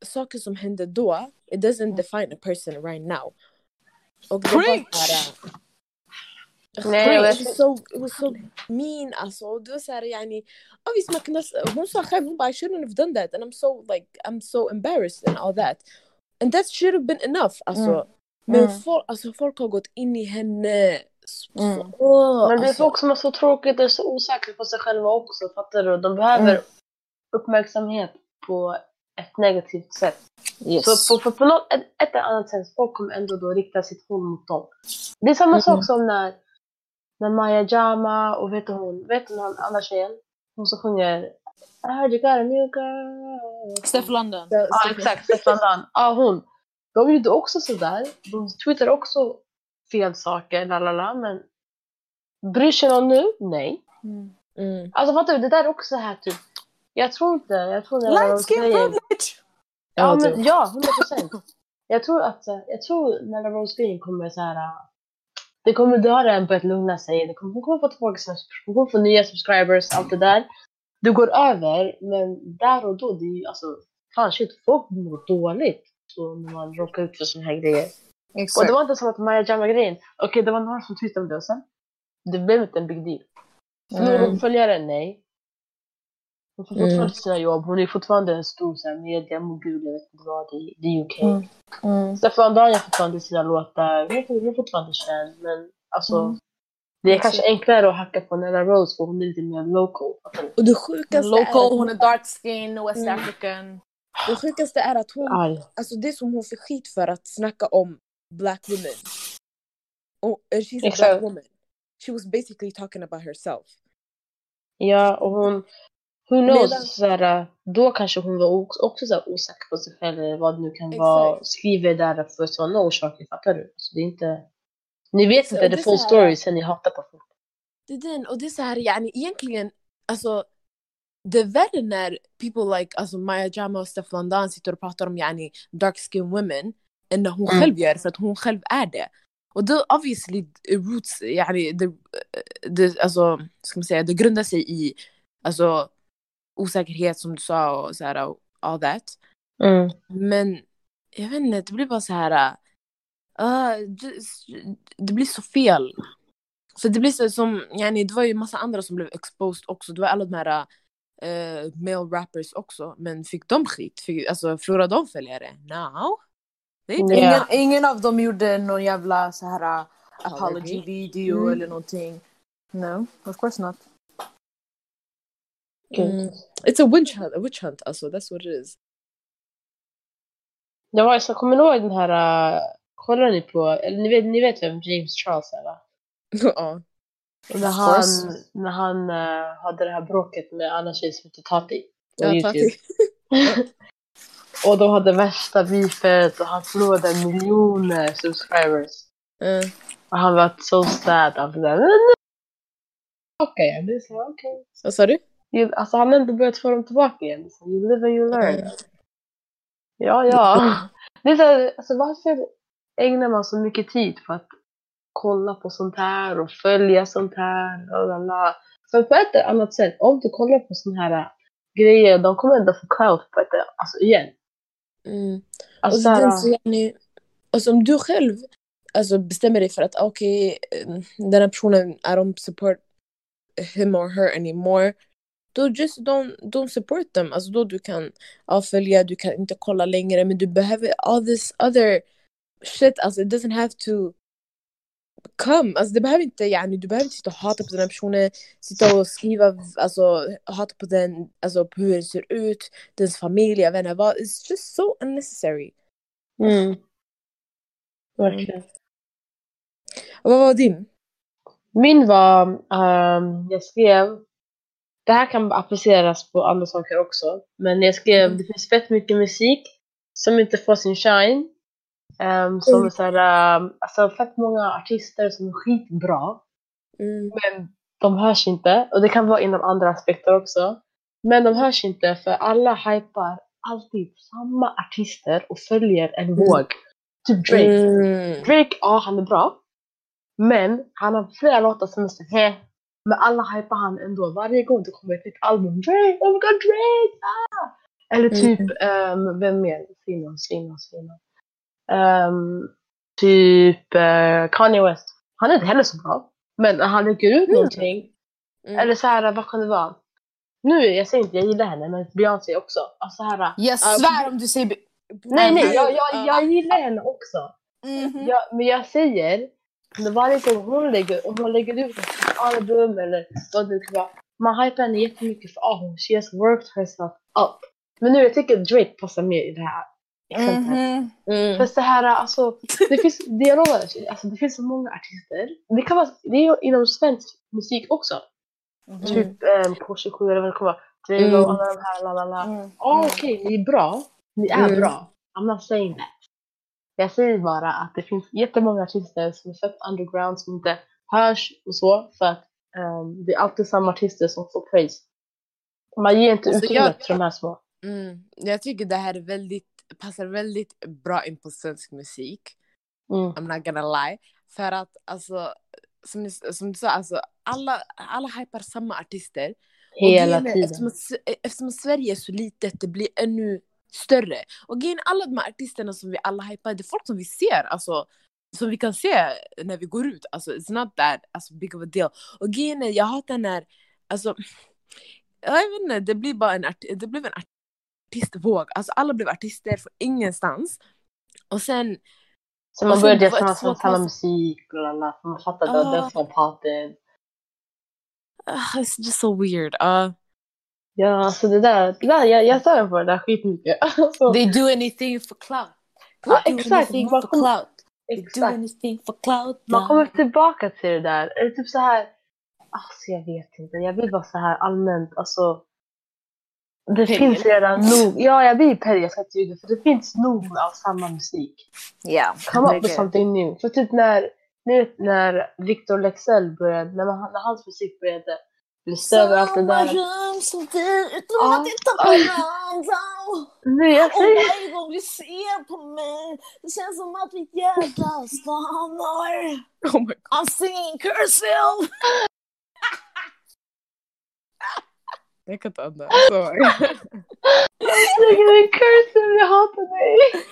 saker som hände då, it doesn't define a person right now. Och det Preach! såhär... Nej, was so, was so mean alltså. Det var såhär yani, visst man kunde, hon sa själv, hon bara I shouldn't have done that and I'm so like, I'm so embarrassed and all that. And that should have been enough alltså. Mm. Men Mm. folk, alltså, folk har gått in i henne. Så, Mm. åh, Men det är alltså. folk som är så tråkigt och så osäkra på sig själva också, fattar du? De behöver Mm. uppmärksamhet på ett negativt sätt. Yes. Så på, på, på något, ett, ett eller annat sätt, folk kommer ändå då rikta sitt hån mot dem. Det är samma Mm. sak som när, när Maya Jama och vet du hon, vet du hon andra tjejen? Hon som sjunger I heard you got a new girl. Steph London. Så- Ja så- exakt, Stefan Dan. Ja hon. De gjorde också sådär. De tweetade också fel saker, lalala, men bryr sig någon nu? Nej. Mm. Mm. Alltså fattar du, det där är också så här typ. Jag tror inte, jag tror det var Light skin grejen- privilege! Ja, Ja, men, typ. ja, 100 procent. Jag tror att, eh, jag tror när Rose Green kommer så här. Det kommer, det har redan börjat lugna sig. Det kommer, hon kommer få tillbaka sina, hon kommer få nya subscribers, allt det där. Det går över, men där och då, det är ju alltså, fan shit, folk mår dåligt. Så när man råkar ut för såna här grejer. Och Exakt. det var inte som att Maja Jama-grejen, okej det var några som twittrade om det och sen, det blev inte en big deal. Mm. följare? Nej. Hon får Mm. fortfarande sina jobb, hon är fortfarande en stor så här, mediamogul, jag vet inte vad, i, i UK. Mm. Mm. Stefan Dahn gör fortfarande sina låtar, hon är, fortfarande känd, men alltså Mm. det är kanske enklare att hacka på Nella Rose för hon är lite mer local. Och det sjukaste, Local, är, hon är dark skin, West Mm. African. det sjukaste är att hon Arg. Alltså det som hon fick skit för att snacka om black women. Och uh, she's a Exakt. black woman. She was basically talking about herself. Ja, och hon, Who knows? Medan- Så här, då kanske hon var också, också så här osäker på sig själv eller vad det nu kan vara. Exakt. Skriver där för sådana orsaker, fattar du? Så det är inte... Ni vet Så inte det the är full här- story sen ni hatar på folk. Det är den, och det är så här, yani, egentligen, alltså det är värre när people like alltså Maya Jama och Steffan Dan sitter och pratar om yani, dark skin women än när hon Mm. själv gör för att hon själv är det. Och då obviously roots, yani, det, det, alltså, ska man säga, det grundar sig i alltså, osäkerhet som du sa och så här, och all that. Mm. Men jag vet inte, det blir bara så här. Uh, det, det blir så fel. För det blir så som, yani, det var ju massa andra som blev exposed också. Det var alla de här uh, male rappers också. Men fick de skit? Fick, alltså förlorade de följare? No. Did. Ingen, ingen av dem gjorde någon jävla så här uh, apology Apology? video Mm. eller någonting. No, of course not. Mm. It's a witch hunt, a witch hunt alltså. That's what it is. Jag var, så kommer ihåg den här... Uh, kollar ni på... Eller ni vet, ni vet vem James Charles är va? ja. När han, när han uh, hade det här bråket med Anna tjej som heter Tati. På Ja, YouTube. Tati. och de hade värsta beefet och han förlorade miljoner subscribers. Uh, Och han var så sad. Han blev såhär... Okej, okay. det vad sa du? Alltså han har ändå börjat få dem tillbaka igen. Så you live and you learn. Mm. Ja, ja. Det är så här, alltså varför ägnar man så mycket tid på att kolla på sånt här och följa sånt här? Lalala. För på ett eller annat sätt, om du kollar på såna här äh, grejer, de kommer ändå få clout på ett, alltså igen. Mm. Alltså, och, så här, den, så, yani, och som du själv alltså, bestämmer dig för att okej, eh, den här personen, I don't support him or her anymore. Då just don't, don't support them. Alltså då du kan avfölja, du kan inte kolla längre men du behöver all this other shit. Alltså it doesn't have to come. Alltså det behöver inte, yani, du behöver inte sitta och hata på den här personen, sitta och skriva, alltså hata på den, alltså på hur den ser ut, dens familj, inte vad. It's just so unnecessary. mm. Verkligen. Och vad var din? Min var, ehm, jag skrev, det här kan appliceras på andra saker också, men jag skrev, Mm. det finns fett mycket musik som inte får sin shine. Um, som Mm. så här, um, alltså fett många artister som är skitbra, Mm. men de hörs inte. Och det kan vara inom andra aspekter också. Men de hörs inte för alla hypar alltid samma artister och följer en våg. Typ Drake. Mm. Drake, ja han är bra. Men han har flera låtar som är så här. Men alla hypar han ändå. Varje gång det kommer ett nytt album. Drake, oh my god Drake! Ah! Eller typ, ehm, vem mer? Sino, Sino, Sino. Ehm, typ eh, Kanye West. Han är inte heller så bra. Men när han lägger ut Mm. någonting. Mm. Eller så här, vad kan det vara? Nu, jag säger inte jag gillar henne, men Beyoncé också. Alltså så här, Jag svär om du säger... be- nej nej, jag, jag, Ja. jag gillar henne också. Mhm. Ja, men jag säger, varje gång hon lägger, om hon lägger ut album eller vad det kan vara, man hypar henne jättemycket för ah, hon she has worked herself up. Men nu jag tycker Drake passar mer i det här exemplet. Mhm. Mm. För så här, alltså, det finns, det, jag lovar, alltså, det finns så många artister. Det kan vara, det är inom svensk musik också. Mhm. Typ um, Porsche 7 eller vad det kan vara. Drake Mm. och alla de här, la la la. Mm. Ja okej, ni är bra. Ni är Mm. bra. I'm not saying that. Jag säger bara att det finns jättemånga artister som är fett underground som inte hörs och så för att ehm, det är alltid samma artister som får praise. Man ger inte Alltså, utrymme till de här små. Mm. Jag tycker det här är väldigt, passar väldigt bra in på svensk musik. Mm. I'm not gonna lie. För att alltså, som, som du sa, alltså, alla, alla hypar samma artister. Hela är, tiden. Eftersom, eftersom Sverige är så litet, det blir ännu större. Och grejen alla de här artisterna som vi alla hypar, det är folk som vi ser, alltså, som vi kan se när vi går ut. Alltså, it's not that alltså, big of a deal. Och grejen är, jag hatar när, alltså, jag vet inte, det blir bara en, arti- det blev en artistvåg. Alltså alla blev artister från ingenstans. Och sen, Så man och började det var göra samma, samma konstigt- musik, bla. för Man fattade att Ah. den som popped. uh, it's just so weird. Uh, Ja, alltså det där, det där jag, jag stör mig på det där skitmycket. Alltså, They do anything for clout. Ja, exakt. Man exakt. Man kommer tillbaka till det där. Eller typ så här. Alltså jag vet inte. Jag vill vara så här allmänt. Alltså. Det Period. finns redan nog. Ja, jag blir perry, jag ska inte ljuga. För det finns nog av samma musik. Ja. Come up with something new. För typ när, när Victor Lexell började, när, man, när hans musik började större och allt det där. som du utan att titta på varandra. Nej, jag Och säger varje gång du ser på mig, det känns som att vi hjärta stannar. Oh my god. I'm singing cursive. Jag kan inte andas. Sorry. jag är cursive, jag hatar dig.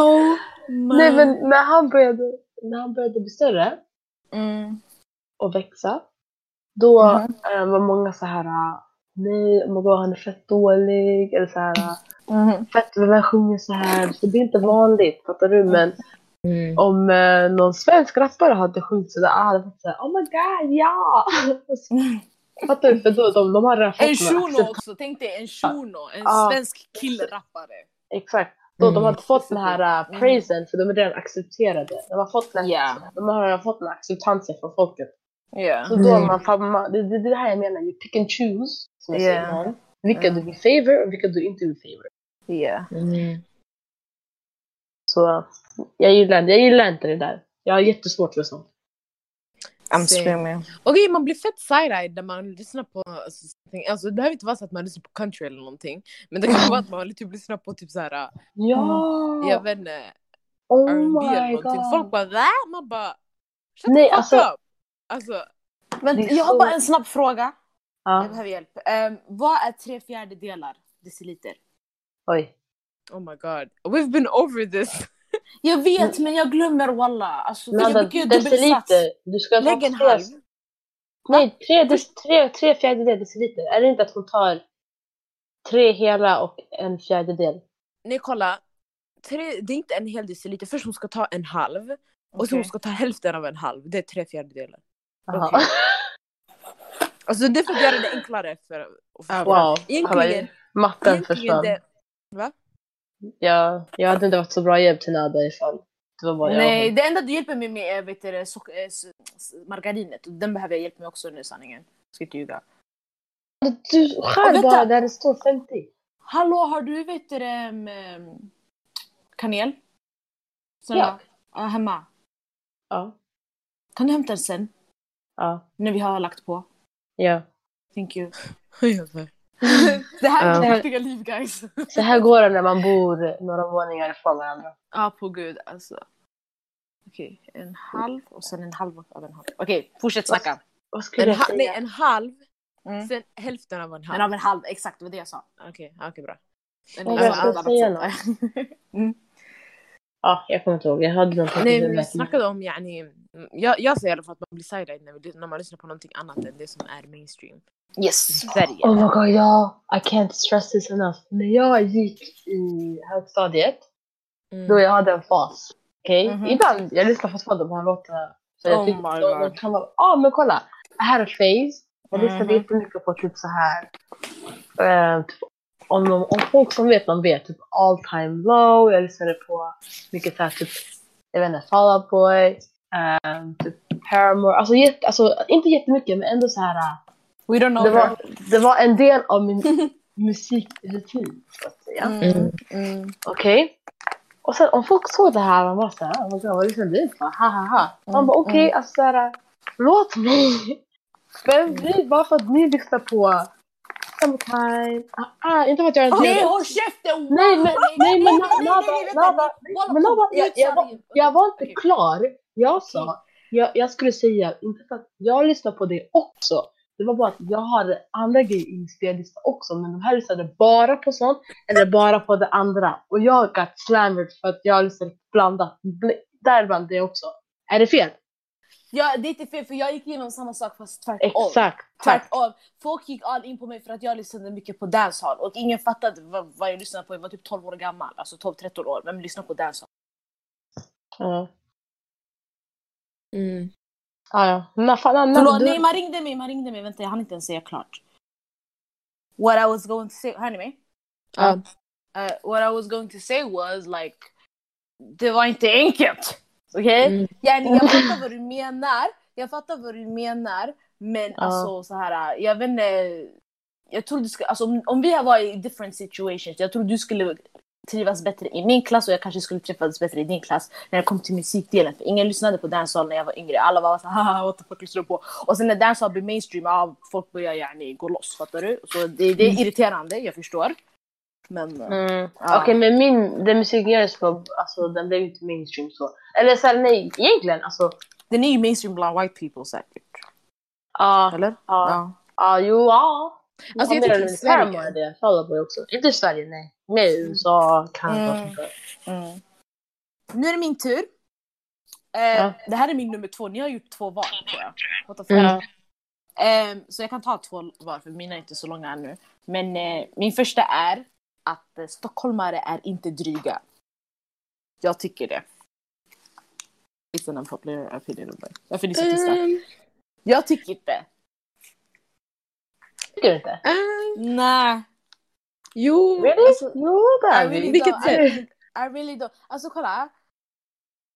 Oh, Nej men när han började, när han började bli större Mm. och växa, då eh, var många så här nej, oh my God, han är fett dålig, eller så här Mhm. fett vem sjunger så här, så det är inte vanligt, fattar du? Men Mm. om eh, någon svensk rappare hade sjungit sådär, ah, hade varit såhär, oh my god, ja! Fattar du? För då, de, de har redan fått En shuno också, tänk dig en shuno, en Ja. svensk killrappare. Exakt. Då, De har Mm. inte fått den här uh, Mm. praisen för de är redan accepterade. De har fått den, Ja. de har fått den acceptansen från folket. Ja. Så då Mm. man, man, det, det, det är det här jag menar, you pick and choose. Som jag Ja. säger innan. Vilka Mm. du vill favor och vilka du inte vill favor. Ja. Mm. Så jag gillar, jag gillar inte det där. Jag har jättesvårt för sånt. I'm screaming. Okej, man blir fett side-eyed när man lyssnar på... Alltså, something- alltså, det behöver inte vara så att man lyssnar på country eller någonting. Men det kan vara att man typ lyssnar på typ såhär, Ja! jag vet inte, oh R&B eller my någonting. god. Folk bara va? Man bara shut Nej, the fuck alltså- up! Alltså, Men jag har bara en snabb fråga. Jag Ja, behöver hjälp. Um, vad är tre fjärdedelar deciliter? oj. oh my god. We've been over this. Jag vet, men jag glömmer walla. Alltså, jag brukar ju dubbelsats. deciliter. Du ska ta Lägg en tre- halv. Nej, tre, tre, tre fjärdedelar deciliter. Är det inte att hon tar tre hela och en fjärdedel? Nej kolla, tre, det är inte en hel deciliter. Först hon ska ta en halv och sen hon ska ta hälften av en halv. Det är tre fjärdedelar. Okej. Alltså det är för att göra det enklare för att förstå. Wow. Egentligen, Matten försvann. det... Va? Jag, jag hade inte varit så bra hjälp till Nada ifall det var bara jag. Nej, det enda du hjälper mig med är vet du, sock- eh, margarinet. Och Den behöver jag hjälp med också nu sanningen. Ska inte ljuga. Du skär bara där det står 50. Hallå, har du vet du, em, kanel? Sån Ja. där? Ja, hemma. Ja. Kan du hämta den sen? Ja. När vi har lagt på. ja. Thank you. Jag Det här är Ja. mitt riktiga liv guys. Så här går det när man bor några våningar ifrån varandra. Ja, på gud alltså. Okej, en halv och sen en halv av en halv. Okej, fortsätt snacka. Vad skulle En, jag säga? nej, en halv, Mm. sen hälften av en halv. Men av en halv, exakt det var det jag sa. Okej, okej bra. En, Vad alltså, jag skulle annat säga sätt. Ja, jag kommer inte ihåg. Jag hade någonting Nej men vi snackade om yani, jag, jag säger i alla fall att man blir side när, när man lyssnar på någonting annat än det som är mainstream. Yes. Sverige. Oh my god, ja. I can't stress this enough. När jag gick i högstadiet, Mm. då jag hade en fas. Okej? Mhm. Ibland, jag lyssnar fortfarande på en låt. Så jag Oh my de- de God. kan vara, ah, men kolla. Det här är phase. Jag lyssnade Mhm. jättemycket på typ så här. Eh, typ, om, de, om folk som vet, de vet. Typ all time low. Jag lyssnade på mycket så här typ, jag vet inte, Fall Out Boy. eh, typ Paramore. Alltså, jätte, alltså inte jättemycket men ändå så här. eh, We don't know det, var, det var en del av min musikrutin. Så att säga. Mm. Mm. Okej. Och sen om folk såg det här, man bara såhär, oh vad lyssnar du på? Ha ha ha. Man Mm, bara okej, alltså såhär, låt mig. Men vi, bara för att ni lyssnar på Summertime. Ah, ah, inte för att jag är en Nej, håll käften! Nej, men, nej, men kom, jag, var, inte klar. Jag sa, jag, jag skulle säga, inte för att jag lyssnar på det också. Det var bara att jag hade andra grejer i min spellista också, men de här lyssnade bara på sånt, eller bara på det andra. Och jag got slammered för att jag lyssnade blandat. Bl- Däribland det också. Är det fel? Ja, det är inte fel för jag gick igenom samma sak fast tvärtom. Exakt. Tvärtom. Folk gick all in på mig för att jag lyssnade mycket på dancehall och ingen fattade vad, vad jag lyssnade på. Jag var typ 12 år gammal, alltså 12-13 år. Vem lyssnar på dancehall? Ja, Mm. ja. ja. Men fan, Anna, Förlåt, du- nej man ringde mig, man ringde mig. Vänta jag hann inte ens säga klart. What I was going to say, hör ni mig? Ja. Uh, what I was going to say was like, det var inte enkelt. Okej? Mm. Yani, jag fattar vad du menar. Jag fattar vad du menar. Men Ja. alltså så här, jag vet inte. jag tror du skulle, alltså om, om vi har varit i different situations, jag tror du skulle trivas bättre i min klass och jag kanske skulle träffas bättre i din klass när det kom till musikdelen. För ingen lyssnade på dancehall när jag var yngre. Alla var så haha what the fuck lyssnar du på? Och sen när dancehall blir mainstream, ja, folk börjar yani gå loss, fattar du? Så det, det är irriterande, jag förstår. Men eh, Mm. Ja. Okej men min, den musiken jag lyssnar på, alltså den blev inte mainstream så. Eller såhär nej, egentligen alltså. den är ju mainstream bland white people säkert. Ja, Eller? ja, ja, jo, ja. Alltså, jag Ja, tycker Sverige- det, Fall Boy också. Inte Sverige, nej. Mer USA, Kanada. Mm. där. Mm. Nu är det min tur. Ja. Det här är min nummer två, ni har gjort två var tror jag. What the fuck? Mm. Ehm, så jag kan ta två var, för mina är inte så långa ännu. Men eh, min första är att eh, stockholmare är inte dryga. Jag tycker det. It's an unpopular opinion of mine. Varför är ni så tysta? Um, Jag tycker inte. Tycker du inte? um, Nej. jo, Really? alltså, jo, det är vi. Vilket I, I really don't. Alltså kolla.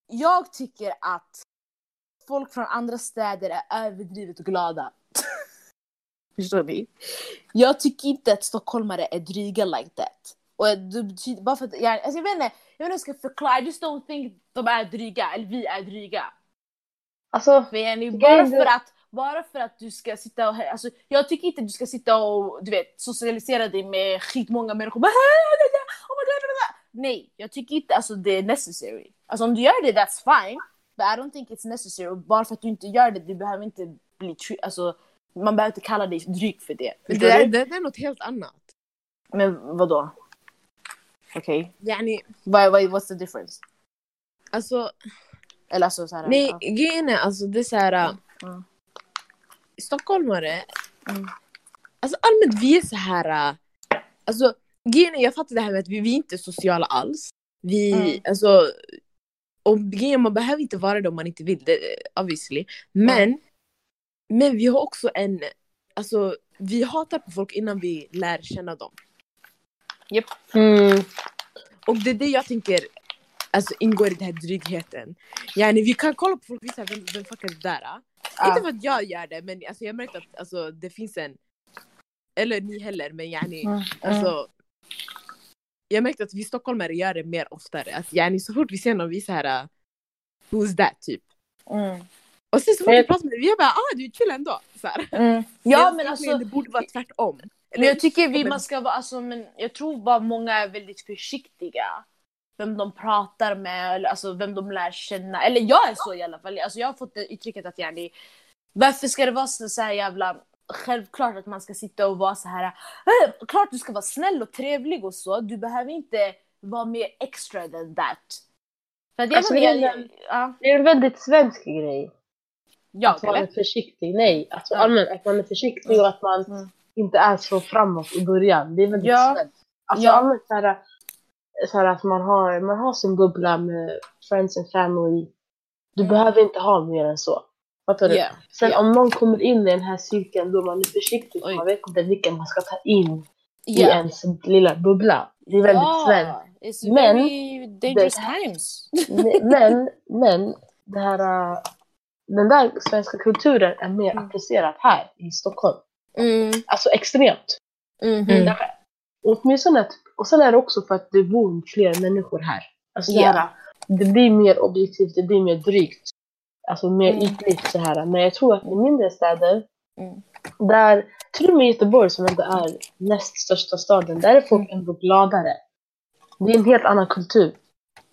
Jag tycker att folk från andra städer är överdrivet glada. Förstår ni? Jag tycker inte att stockholmare är dryga like that. Och det betyder, bara för att, jag, alltså jag vet inte, jag vet inte hur jag ska förklara, I just don't think de är dryga, eller vi är dryga. Alltså, Det bara för att bara för att du ska sitta och... Alltså, jag tycker inte att du ska sitta och du vet, socialisera dig med skitmånga människor. Bara, oh my God, blah, blah." Nej, jag tycker inte alltså, det är necessary. Alltså om du gör det, that's fine. But I don't think it's necessary. Och bara för att du inte gör det, du behöver inte bli... Alltså, man behöver inte kalla dig dryg för det. det, det, det är något helt annat. Men vadå? Okej. Yani, Why, why, what's the difference? alltså, Eller alltså såhär... nej, ja. grejen är alltså det är såhär... Mm. Stockholmare, Mm. alltså allmänt vi är så här. Alltså grejen är, jag fattar det här med att vi, vi är inte sociala alls. Vi, Mm. alltså, och grejen man behöver inte vara det om man inte vill det, obviously. Men, men vi har också en, alltså vi hatar på folk innan vi lär känna dem. mm, Och det är det jag tänker alltså, ingår i den här drygheten. Yani, vi kan kolla på folk och säga vem, vem fuck är det där? Ja. Inte för att jag gör det men alltså, jag har märkt att alltså, det finns en, eller ni heller men yani, Mm. alltså, jag har märkt att vi stockholmare gör det mer oftare. Att yani, så fort vi ser någon vi är så här, uh, who's that typ. Mm. Och sen så fort vi pratar med dig, vi är bara ah du är chill ändå. Så här. Mm. Ja Men alltså... Det borde vara tvärtom. Men jag tycker vi man ska vara, alltså, men jag tror bara många är väldigt försiktiga. Vem de pratar med, eller alltså vem de lär känna. Eller jag är så i alla fall. Alltså, jag har fått det uttrycket att yani, varför ska det vara så, så här jävla självklart att man ska sitta och vara så här. "Eh, Klart du ska vara snäll och trevlig och så. Du behöver inte vara mer extra than that. För att jag Alltså, jag, jag, ja, det är en väldigt svensk grej. Jag Att eller? försiktig. Nej, alltså Ja. allmänt att man är försiktig och att man Mm. inte är så framåt i början. Det är väldigt Ja. svenskt. Alltså Ja. allmänt så här, så här att man har, man har sin bubbla med friends and family. Du Mm. behöver inte ha mer än så. Fattar du? Ja, Sen ja. om någon kommer in i den här cirkeln då man är försiktig. Oj. Man vet inte vilka man ska ta in i Ja. ens lilla bubbla. Det är väldigt svenskt. It's Men- dangerous det- times. Men, men det här, äh, den där svenska kulturen är mer Mm. applicerad här i Stockholm. Mm. Alltså extremt. Mm. Därför- Åtminstone, och sen är det också för att det bor fler människor här. Alltså det, Ja. här, det blir mer objektivt, det blir mer drygt. Alltså mer Mm. ytligt så här. Men jag tror att i mindre städer, Mm. där, till och med Göteborg som inte är näst största staden, där är folk Mm. ändå gladare. Det är en helt annan kultur.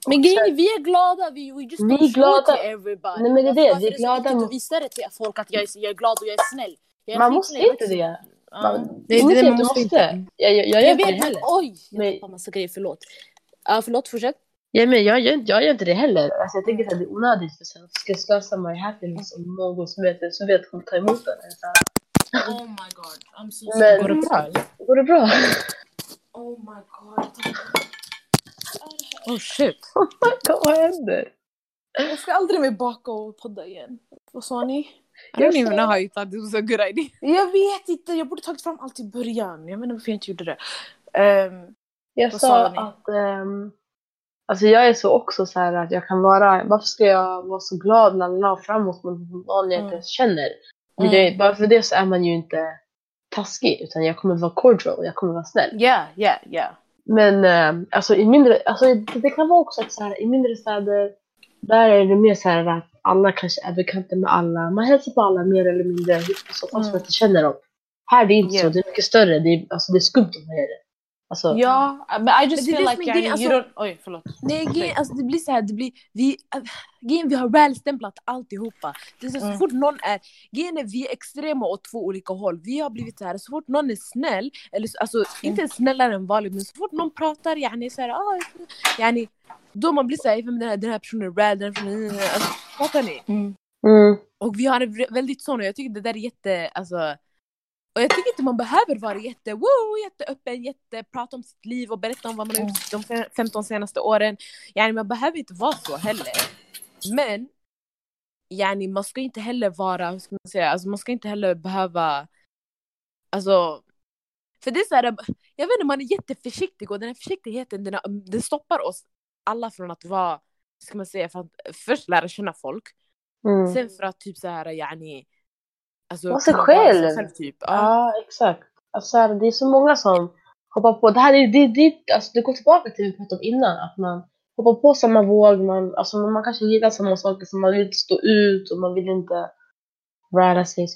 Men grejen vi är glada, vi, we just Vi är glada. everybody. Nej, men det är det, Varför vi är glada viktigt mot- att visa det till folk att jag är, jag är glad och jag är snäll. Jag är Man måste inte det. Man, det är det inte man måste inte. Jag, jag, jag gör Jag inte det vet, men heller. oj! Jag tappar massa grejer, förlåt. Ja, förlåt, fortsätt. Ja, men jag, gör, jag gör inte det heller. Alltså, jag tänker att det är onödigt för sen ska jag slösa my happiness om någon som vet, som vet kommer ta emot den. Oh my god, I'm so Men- Går det bra? Går det bra? Oh my god. Oh shit. Oh my god, vad händer? Jag ska aldrig mer baka och podda igen. Vad sa ni? I don't even know how you thought this was a good idea. Jag vet inte, jag borde tagit fram allt i början. Jag vet inte varför jag inte gjorde det. Ehm, Jag sa sa ni? att ehm, alltså jag är så också så här att jag kan vara, varför ska jag vara så glad när jag framåt mot någon jag inte Mm. ens känner? Mm. Det, bara för det så är man ju inte taskig utan jag kommer vara cordial, jag kommer vara snäll. Ja, ja, ja. Men eh, alltså i mindre, alltså det, kan vara också att så här, i mindre städer där är det mer så här att alla kanske är bekanta med alla. Man hälsar på alla mer eller mindre så fast man Mm. inte känner dem. Här är det inte så, Yeah. det är mycket större. Det är, alltså, det är skumt att man gör det. Alltså, Ja, men I just feel like yani, grejen, you alltså- don't... Oj, förlåt. Nej, grejen, alltså det blir så här, det blir, vi, äh, grejen, vi har välstämplat alltihopa. Det är så, Mm. så fort någon är, grejen är vi är extrema åt två olika håll. Vi har blivit så här, så fort någon är snäll, eller så- alltså inte snällare än vanligt, men så fort någon pratar, yani så här, ah, yani, då man blir så här, "Men den här, den här personen är rad, den här personen, alltså, fattar ni? Mm. mm, Och vi har en vä- väldigt sån, och jag tycker det där är jätte, alltså och jag tycker inte man behöver vara jätte, wow, jätteöppen, jätte, prata om sitt liv och berätta om vad man har gjort de fe- 15 senaste åren. Yani, man behöver inte vara så heller. Men yani, man ska inte heller vara, hur ska man säga, alltså, man ska inte heller behöva, alltså för det är så här, jag vet inte, man är jätteförsiktig och den här försiktigheten den, den stoppar oss alla från att vara, ska man säga, för att först lära känna folk, mm. sen för att typ så här, yani, alltså, Vara sig själv. sig typ. Ja. Ja, exakt. Alltså, så här, det är så många som hoppar på. Det här är, det, det, alltså, det går tillbaka till det vi pratade om innan. Att man hoppar på samma våg. Man, alltså, man kanske gillar samma saker. Så man vill inte stå ut och man vill inte röra sig.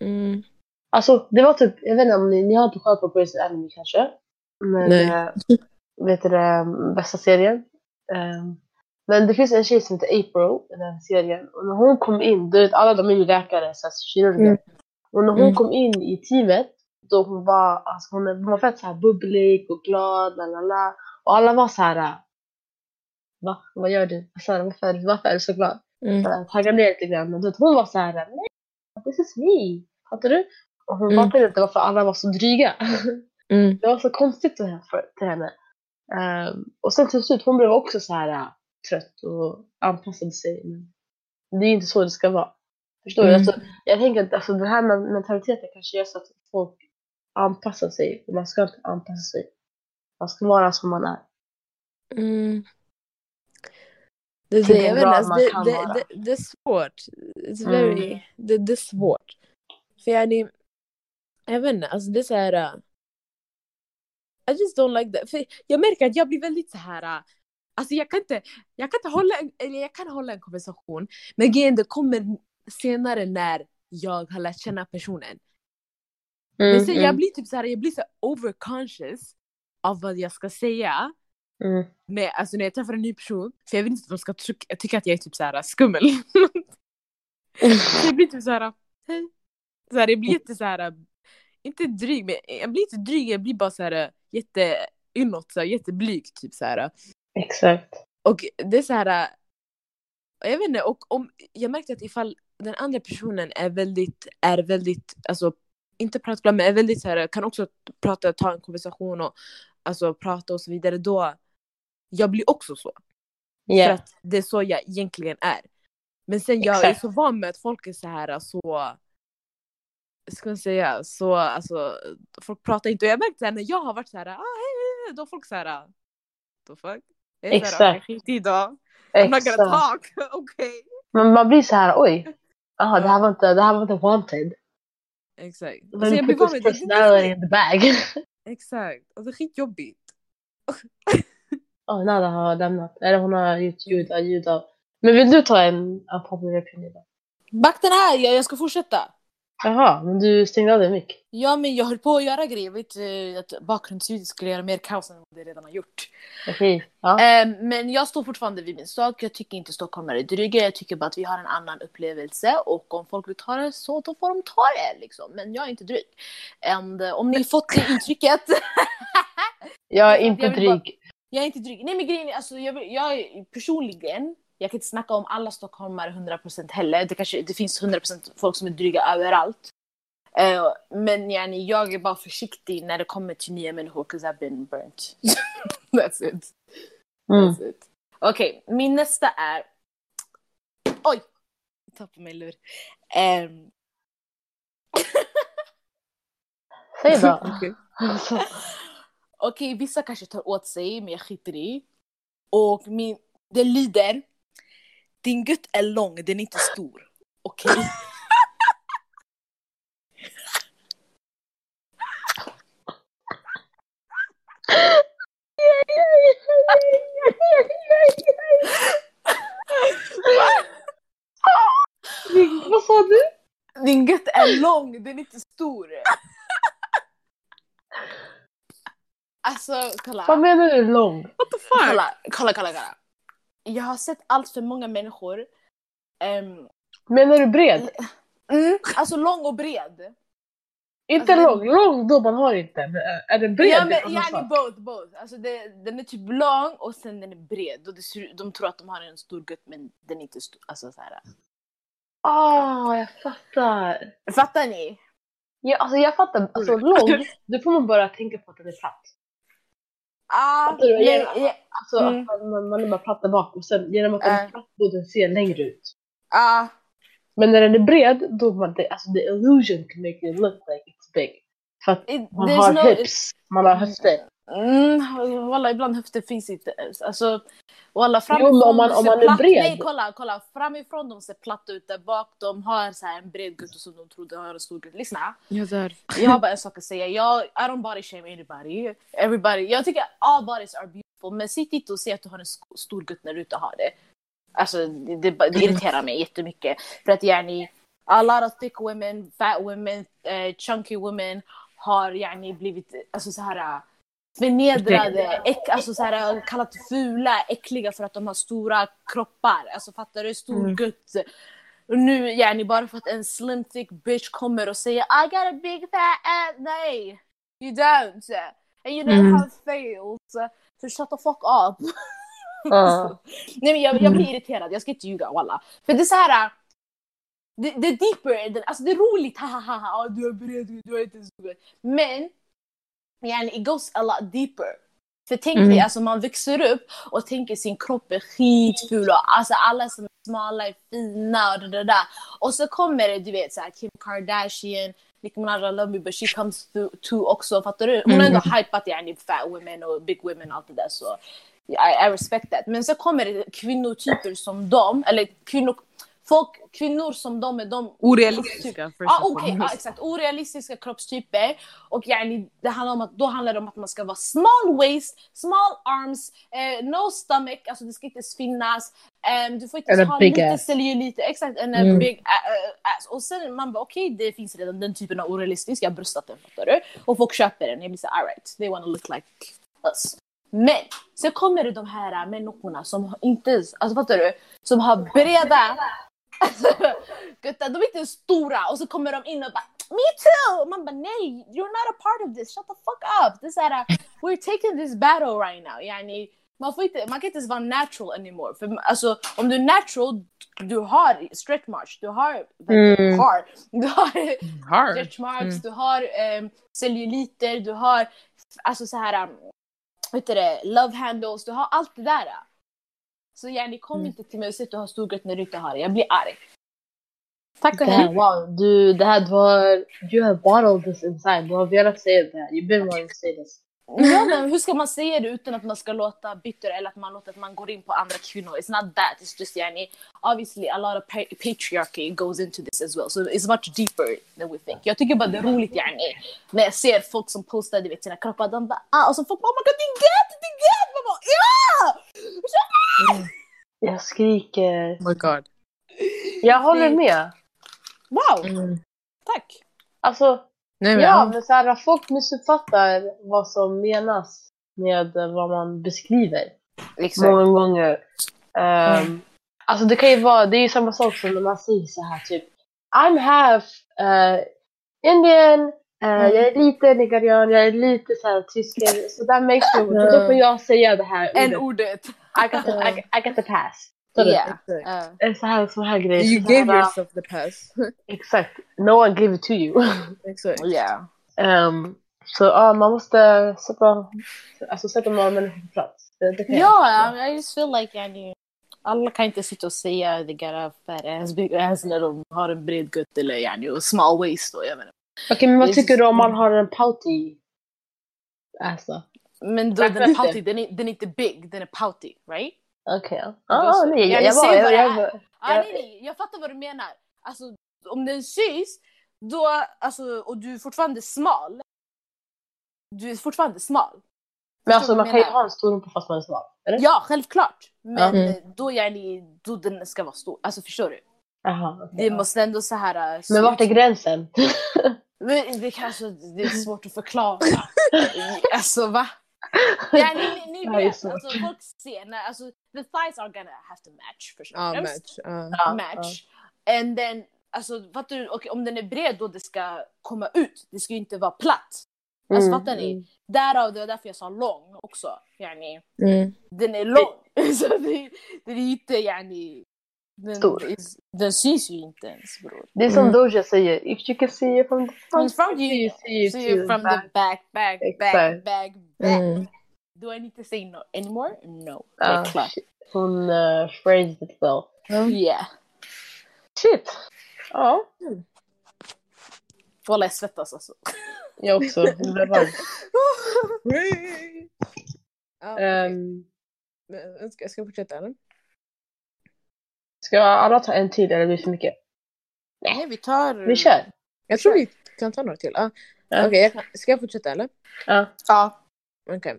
Mm. Alltså det var typ, jag vet inte om ni, ni har inte kollat på Grey's Anatomy kanske? Men, Nej. eh, vet du det, bästa serien? Ehm, men det finns en tjej som heter April i den serien. Och när hon kom in, du vet alla de är ju läkare, så här, kirurger. Mm. Och när hon Mm. kom in i teamet, då hon var, alltså hon, hon var fett så här bubblig och glad, la la la. Och alla var så här. Va? Vad gör du? Så här, varför, varför är du så glad? Mm. tagga ner lite grann. Men hon var så här, nej, this is me. Fattar du? Och hon Mm. fattade inte varför alla var så dryga. Mm. det var så konstigt till henne. För, till henne. Ehm, och sen till slut, hon blev också så här äh, trött och anpassade sig. Men det är inte så det ska vara. Förstår du? Mm. Alltså, jag tänker att alltså, den här men- mentaliteten kanske gör så att folk anpassar sig. Och man ska inte anpassa sig. Man ska vara som man är. Mm. Det, det, jag vet alltså, det, det, det, det är svårt. It's Mm. very, det, det är svårt. För jag, jag vet inte, alltså det är så här... uh, I just don't like that. För jag märker att jag blir väldigt så här... uh, Alltså jag kan inte, jag kan inte hålla, eller jag kan hålla en konversation. Men grejen det kommer senare när jag har lärt känna personen. Men Mm, sen mm, jag blir typ så här, jag blir så overconscious av vad jag ska säga. mm. Nej, alltså när jag träffar en ny person, för jag vill inte att de ska trycka, tycka att jag är typ såhär skummel. så jag blir typ såhär, hej. Så här, jag blir jätte såhär, inte dryg, men jag blir inte dryg, jag blir bara såhär jätte inåt, så här, jätteblyg typ såhär. Exakt. Och det är såhär, jag vet inte, och om, jag märkte att ifall den andra personen är väldigt, är väldigt, alltså inte pratglad men är väldigt såhär, kan också prata, ta en konversation och alltså prata och så vidare, då jag blir också så. För Yeah. att det är så jag egentligen är. Men sen jag Exakt. är så van med att folk är så här så ska man säga, så alltså folk pratar inte och jag märkte när jag har varit så här, ah hej, hej, då har folk så här, the fuck? Jag är Exakt. "Ah, skit i då. I'm not Exakt. gonna talk, okej. Men man blir så här, oj. Jaha, det här var inte, det här var inte wanted. Exakt. Let Så me jag blir van med det. det. in the bag. Exakt. Alltså skitjobbigt. Åh, Nada har lämnat. Eller hon har gjort ljud av ljud av. Men vill du ta en unpopular opinion då? Back den här, jag, jag ska fortsätta. Jaha, men du stängde av din mick. Ja men jag höll på att göra grejer, vet eh, att bakgrundsljudet skulle göra mer kaos än vad det redan har gjort. Okej. Ja. Eh, men jag står fortfarande vid min sak, jag tycker inte stockholmare är dryga, jag tycker bara att vi har en annan upplevelse och om folk vill ta det så då får de ta det liksom. Men jag är inte dryg. And, eh, om ni fått det intrycket Jag är jag inte bara- dryg. Jag är inte dryg. Nej men grejen alltså, jag, jag personligen, jag kan inte snacka om alla stockholmare 100% heller. Det, kanske, det finns 100% folk som är dryga överallt. Eh, men yani, jag är bara försiktig när det kommer till nya människor, 'cause I've been burnt. That's it. Mm. That's it. Okej, min nästa är... Oj! Jag tappade min lur. Ehm, Säg då. Okej. Okej, vissa kanske tar åt sig, men jag skiter i. Och min, det lyder... Din gutt är lång, den är inte stor. Okej? Okay? Vad sa du? Din gött är lång, den är inte stor. Alltså kolla. Vad menar du lång? What the fuck? Kolla, kolla, kolla. kolla. Jag har sett allt för många människor. ehm, Menar du bred? mm, alltså lång och bred. Inte Alltså, lång, lång då man har inte. Men är- den bred? ja, men, samma yani sak. both, both. Alltså det, den är typ lång och sen den är bred. Och det de tror att de har en stor gött men den är inte stor. Alltså så här. Ah, jag fattar. Fattar ni? Ja, alltså jag fattar. Alltså lång, då får man bara tänka på att den är platt. Ah, du? men, Ja. ja, Alltså Mm. att man, man, är bara platt där bak och sen genom att den är platt då den ser längre ut. ah, Men när den är bred, då man det, alltså the illusion can make it look like it's big. För att it, man har no, hips, man har höfter. Mm, walla, ibland höfter finns inte. Alltså, walla, Jo, framifrån men om man- om man är platt- bred. Nej, kolla, kolla. Framifrån de ser platta ut, där bak de har så här en bred gutto som de trodde har en stor gutto. Lyssna, Jag dör. jag har bara en sak att säga. Jag, I don't body shame anybody. Everybody. Jag tycker all bodies are beautiful, men sitt inte och säg att du har en stor gutt när du inte har det. Alltså, det, det, irriterar mig jättemycket. För att yani, a lot of thick women, fat women, eh, chunky women har yani blivit alltså så här förnedrade, äck, alltså så här, kallat fula, äckliga för att de har stora kroppar. Alltså fattar du? Stor Mm. gutt. Och nu yani bara för att en slim thick bitch kommer och säger I got a big fat ass. Nej, you don't. And you never Mm. have failed. So shut the fuck up. Ja. Nej men jag, jag blir irriterad, jag ska inte ljuga walla. För det är så här. Det, det är deeper, alltså det är roligt, hahaha, ah, du är bred, du är inte så bred. Men, yani, it goes a lot deeper. För tänk Mm. dig, alltså man växer upp och tänker sin kropp är skitful och alltså alla som är smala är fina och det där. där. Och så kommer det, du vet såhär Kim Kardashian, Nicki Minaj, I love me but she comes too också, fattar du? Hon har ändå hypat yani fat women och big women och allt det där så I, I respect that. Men så kommer det kvinnotyper som dem, eller kvinnor, folk, kvinnor som de är de Orealistiska Ja okej, ja, foremost. exakt. Orealistiska kroppstyper. Och yani, det handlar om att, då handlar det om att man ska vara small waist, small arms, eh, no stomach, alltså det ska inte finnas. Ehm, du får inte ha lite ass. celluliter, exakt, en Mm. big ass. Och sen man bara okej, det finns redan den typen av orealistisk, jag har bröstat den fattar du? Och folk köper den, jag blir såhär alright, they wanna look like us. Men sen kommer det de här människorna som inte, alltså fattar du? Som har breda Alltså, gutta, de är inte stora och så kommer de in och bara Me too! Man bara nej, you're not a part of this, shut the fuck up! Det är såhär, we're taking this battle right now. Yani, man, får inte, man kan inte ens vara natural anymore. För alltså, om du är natural, du har stretch marks, du har, Mm. har, du har stretch marks, Mm. du har um, celluliter, du har alltså så här, um, vad heter det, love handles, du har allt det där. Så yani, kom Mm. inte till mig och säg att du har stor gött när du inte har det, jag blir arg. Tack och Det hej. här, wow, du, det här, du har, you have bottled this inside. Du har velat säga det här. You've been wanting to say this. Ja, men hur ska man säga det utan att man ska låta bitter eller att man låter att man går in på andra kvinnor? It's not that, it's just yani, obviously a lot of pa- patriarchy goes into this as well. So it's much deeper than we think. Jag tycker bara det är roligt yani, när jag ser folk som postar vet, sina kroppar, de bara ah, och så folk bara oh my god din gött, din gött! Bara ja! Jag skriker. Oh my god. Jag håller med. Wow, Mm. tack! Alltså, Nej, men, ja, men så här, folk missuppfattar vad som menas med vad man beskriver. Många gånger. Um, Alltså det kan ju vara, det är ju samma sak som när man säger så här typ I'm half uh, Indian, Mm. jag är lite nigerian, jag är lite så här tysk. Så that makes me, Mm. då får jag säga det här En ordet. ordet. I got the, I, I got the pass. Yeah. Uh, Så här, så här grejer. You gave yourself the pass. Exakt. No one gave it to you. Exakt. yeah. um, så ja, man måste sätta, alltså, sätta många människor på plats. Ja, I just feel like yani, alla kan inte sitta och säga they got a fat ass, big ass när de har en bred gutt eller yani, och small waist. Och, jag menar. Okej, men vad är tycker så- du om man har en pouty då? Men då, den är inte? pouty, den är, den är inte big, den är pouty, right? Okej. Ja, Då ah, så. nej, Ja, jag, ni jag, ser bara, vad jag, jag, är. bara- Ah, Ja. nej, nej, jag fattar vad du menar. Alltså, om den syns då, alltså, och du är fortfarande smal, du är fortfarande smal. Men alltså man kan ju jag ha en stor rumpa fast man är smal. Eller? Ja, självklart. Men Mm. då, yani, då den ska vara stor. Alltså förstår du? Jaha, okej, Det ja. måste ändå så här... eh, se Men vart är gränsen? Men det kanske det är svårt att förklara. alltså va? Ja, ni, ni vet, alltså, folk ser när, alltså, the thighs are gonna have to match först och Ja, match. Ja, match. And then, alltså fattar du, Okej, om den är bred då det ska komma ut. Det ska ju inte vara platt. Alltså Mm, fattar ni? mm. Därav, det var därför jag sa lång också. Yani, Mm. den är lång. Så det, det är inte yani... Den, Stor. is- den syns ju inte ens bror. Det är som Mm. Doja säger, if you can see it from the front, From front you, see it see it from back. the back, back, back, back, back. Mm. Do I need to say no anymore? No. Klart. Hon uh, phrased it well. Yeah. Shit! Ja, Walla jag svettas alltså. jag också. Det blev. Um, Men Ska ska jag fortsätta eller? Ska alla ta en till eller blir det för mycket? Nej vi tar... Vi kör! Jag tror vi kan ta några till. Ah. Ja. Okej, kan- ska jag fortsätta eller? Ja. Ja. Okej.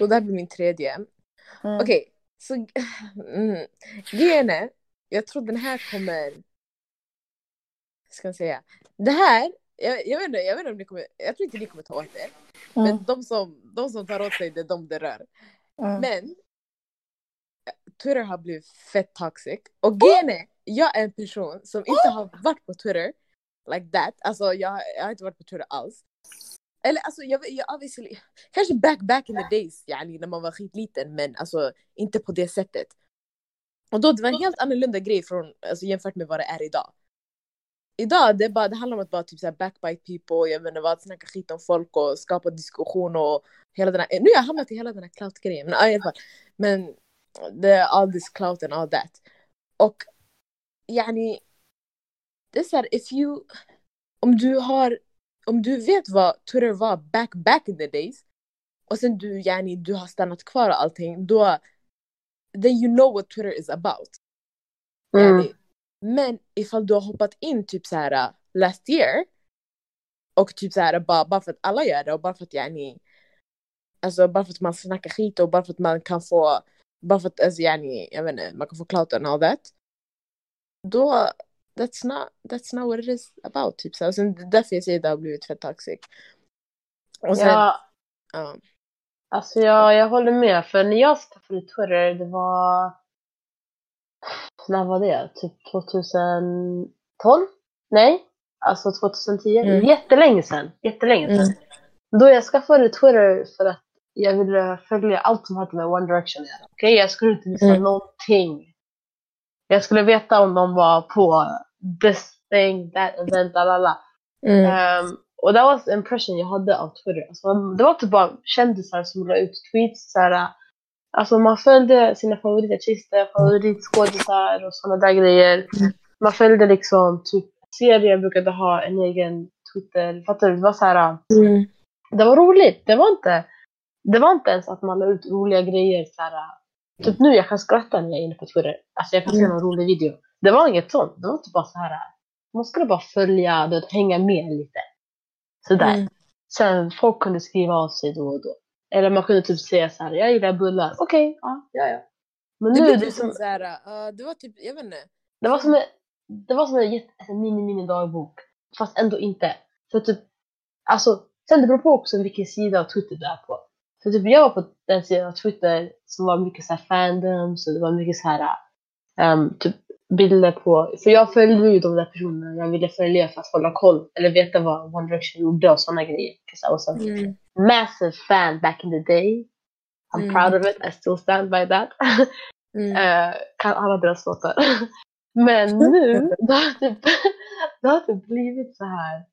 Och det här blir min tredje. Mm. Okej, så mm, grejen är, jag tror den här kommer... Ska jag säga? Det här, jag, jag, vet inte, jag vet inte om ni kommer, jag tror inte ni kommer ta åt er. Mm. Men de som, de som tar åt sig det är de det rör. Mm. Men Twitter har blivit fett toxic. Och grejen är, jag är en person som inte har varit på Twitter like that. Alltså jag, jag har inte varit på Twitter alls. Eller alltså jag, jag obviously, kanske back back in the days yani, när man var skitliten men alltså inte på det sättet. Och då det var en helt annorlunda grej från, alltså, jämfört med vad det är idag. Idag det, bara, det handlar om att bara typ såhär backbite people, jag inte vad, snacka skit om folk och skapa diskussion och hela den här, nu har jag hamnat i hela den här clout-grejen, men i alla fall. Men the, all this clout and all that. Och yani, det är såhär, if you, om du har, om du vet vad Twitter var back back in the days och sen du yani, du har stannat kvar och allting, då then you know what Twitter is about. Mm. Yani, men ifall du har hoppat in typ så här uh, last year och typ så här bara, bara för att alla gör det och bara för att yani, alltså bara för att man snackar skit och bara för att man kan få, bara för att alltså yani, jag vet inte, man kan få clout and all that. Då, that's not, that's not what it is about typ så. Och sen därför jag säger det har blivit fett toxic. Och sen, ja. Ja, alltså jag, jag håller med. För när jag skaffade Twitter, det var... När var det? Typ 2012? Nej, alltså 2010. Mm. Jättelänge sedan. Jättelänge sedan. Mm. Då jag skaffade Twitter för att jag ville följa allt som hade med One Direction att göra. Okej, jag skulle inte missa Mm. någonting. Jag skulle veta om de var på this thing, that event, la. Mm. Ehm, och det var impression jag hade av Twitter. Alltså, det var typ bara kändisar som la ut tweets. Såhär, alltså man följde sina favoritartister, favoritskådisar och sådana där grejer. Man följde liksom typ serier brukade ha en egen Twitter. Fattar du? Det var så här, Mm. det var roligt. Det var inte, det var inte ens att man la ut roliga grejer. Så här, typ nu jag kan skratta när jag är inne på Twitter. Alltså jag kan se Mm. någon rolig video. Det var inget sånt. Det var typ bara så här. Man skulle bara följa, du vet, hänga med lite. Sådär. Mm. Sen folk kunde skriva av sig då och då. Eller man kunde typ säga så här, jag gillar bullar. Okej, ja, ja, ja. Men Det nu, det, är typ som, så här, uh, det var typ, jag vet inte. det var som en, det var som en jätte- alltså, mini, mini dagbok. Fast ändå inte. För typ, alltså, sen det beror på också vilken sida av Twitter du är på. För typ jag var på den sidan av Twitter som var mycket så här fandoms och det var mycket så här ehm, typ bilder på, för jag följde ju de där personerna jag ville följa för att hålla koll eller veta vad One Direction gjorde och sådana grejer. I was a Mm. massive fan back in the day. I'm Mm. proud of it, I still stand by that. Mm. Eh, kan alla deras låtar. Men nu, det har typ, det har typ blivit så här.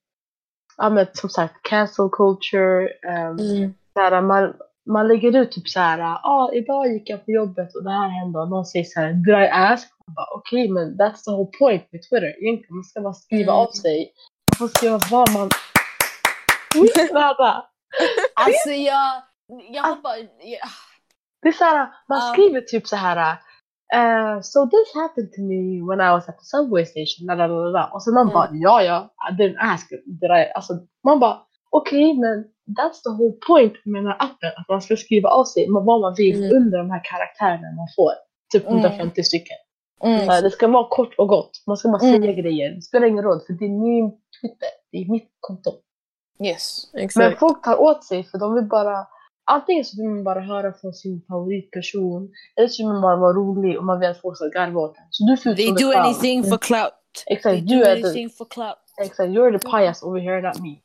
Ja men som sagt, cancel culture. Um, Mm. Så här, man, man lägger ut typ så här, ja ah, idag gick jag på jobbet och det här hände och någon säger så här, did I ask? Okej men that's the whole point med Twitter. Egentligen man ska bara skriva Mm. av sig. Man får skriva vad man... Alltså jag, jag bara... Jag, Det är så här, man Ja. skriver typ så här. Uh, so this happened to me when I was at the subway station. La, la, la, la. Och så man Mm. bara, ja ja, I didn't ask. Did I? Alltså, man bara, okej men that's the whole point med den här appen. Att man ska skriva av sig vad man vill Mm. under de här karaktärerna man får. Typ Mm. 150 stycken. Mm. Det ska vara kort och gott. Man ska bara Mm. säga grejer. Det spelar ingen roll för det är min Twitter. Det är mitt konto. Yes. Men Exakt. folk tar åt sig för de vill bara Antingen så vill man bara höra från sin favoritperson eller så vill man bara vara rolig och man vill att folk ska garva åt en. Så du ser ut They do fan. anything for clout. They Exakt, do du är anything for clout. Exakt, you're the pajas over here not me.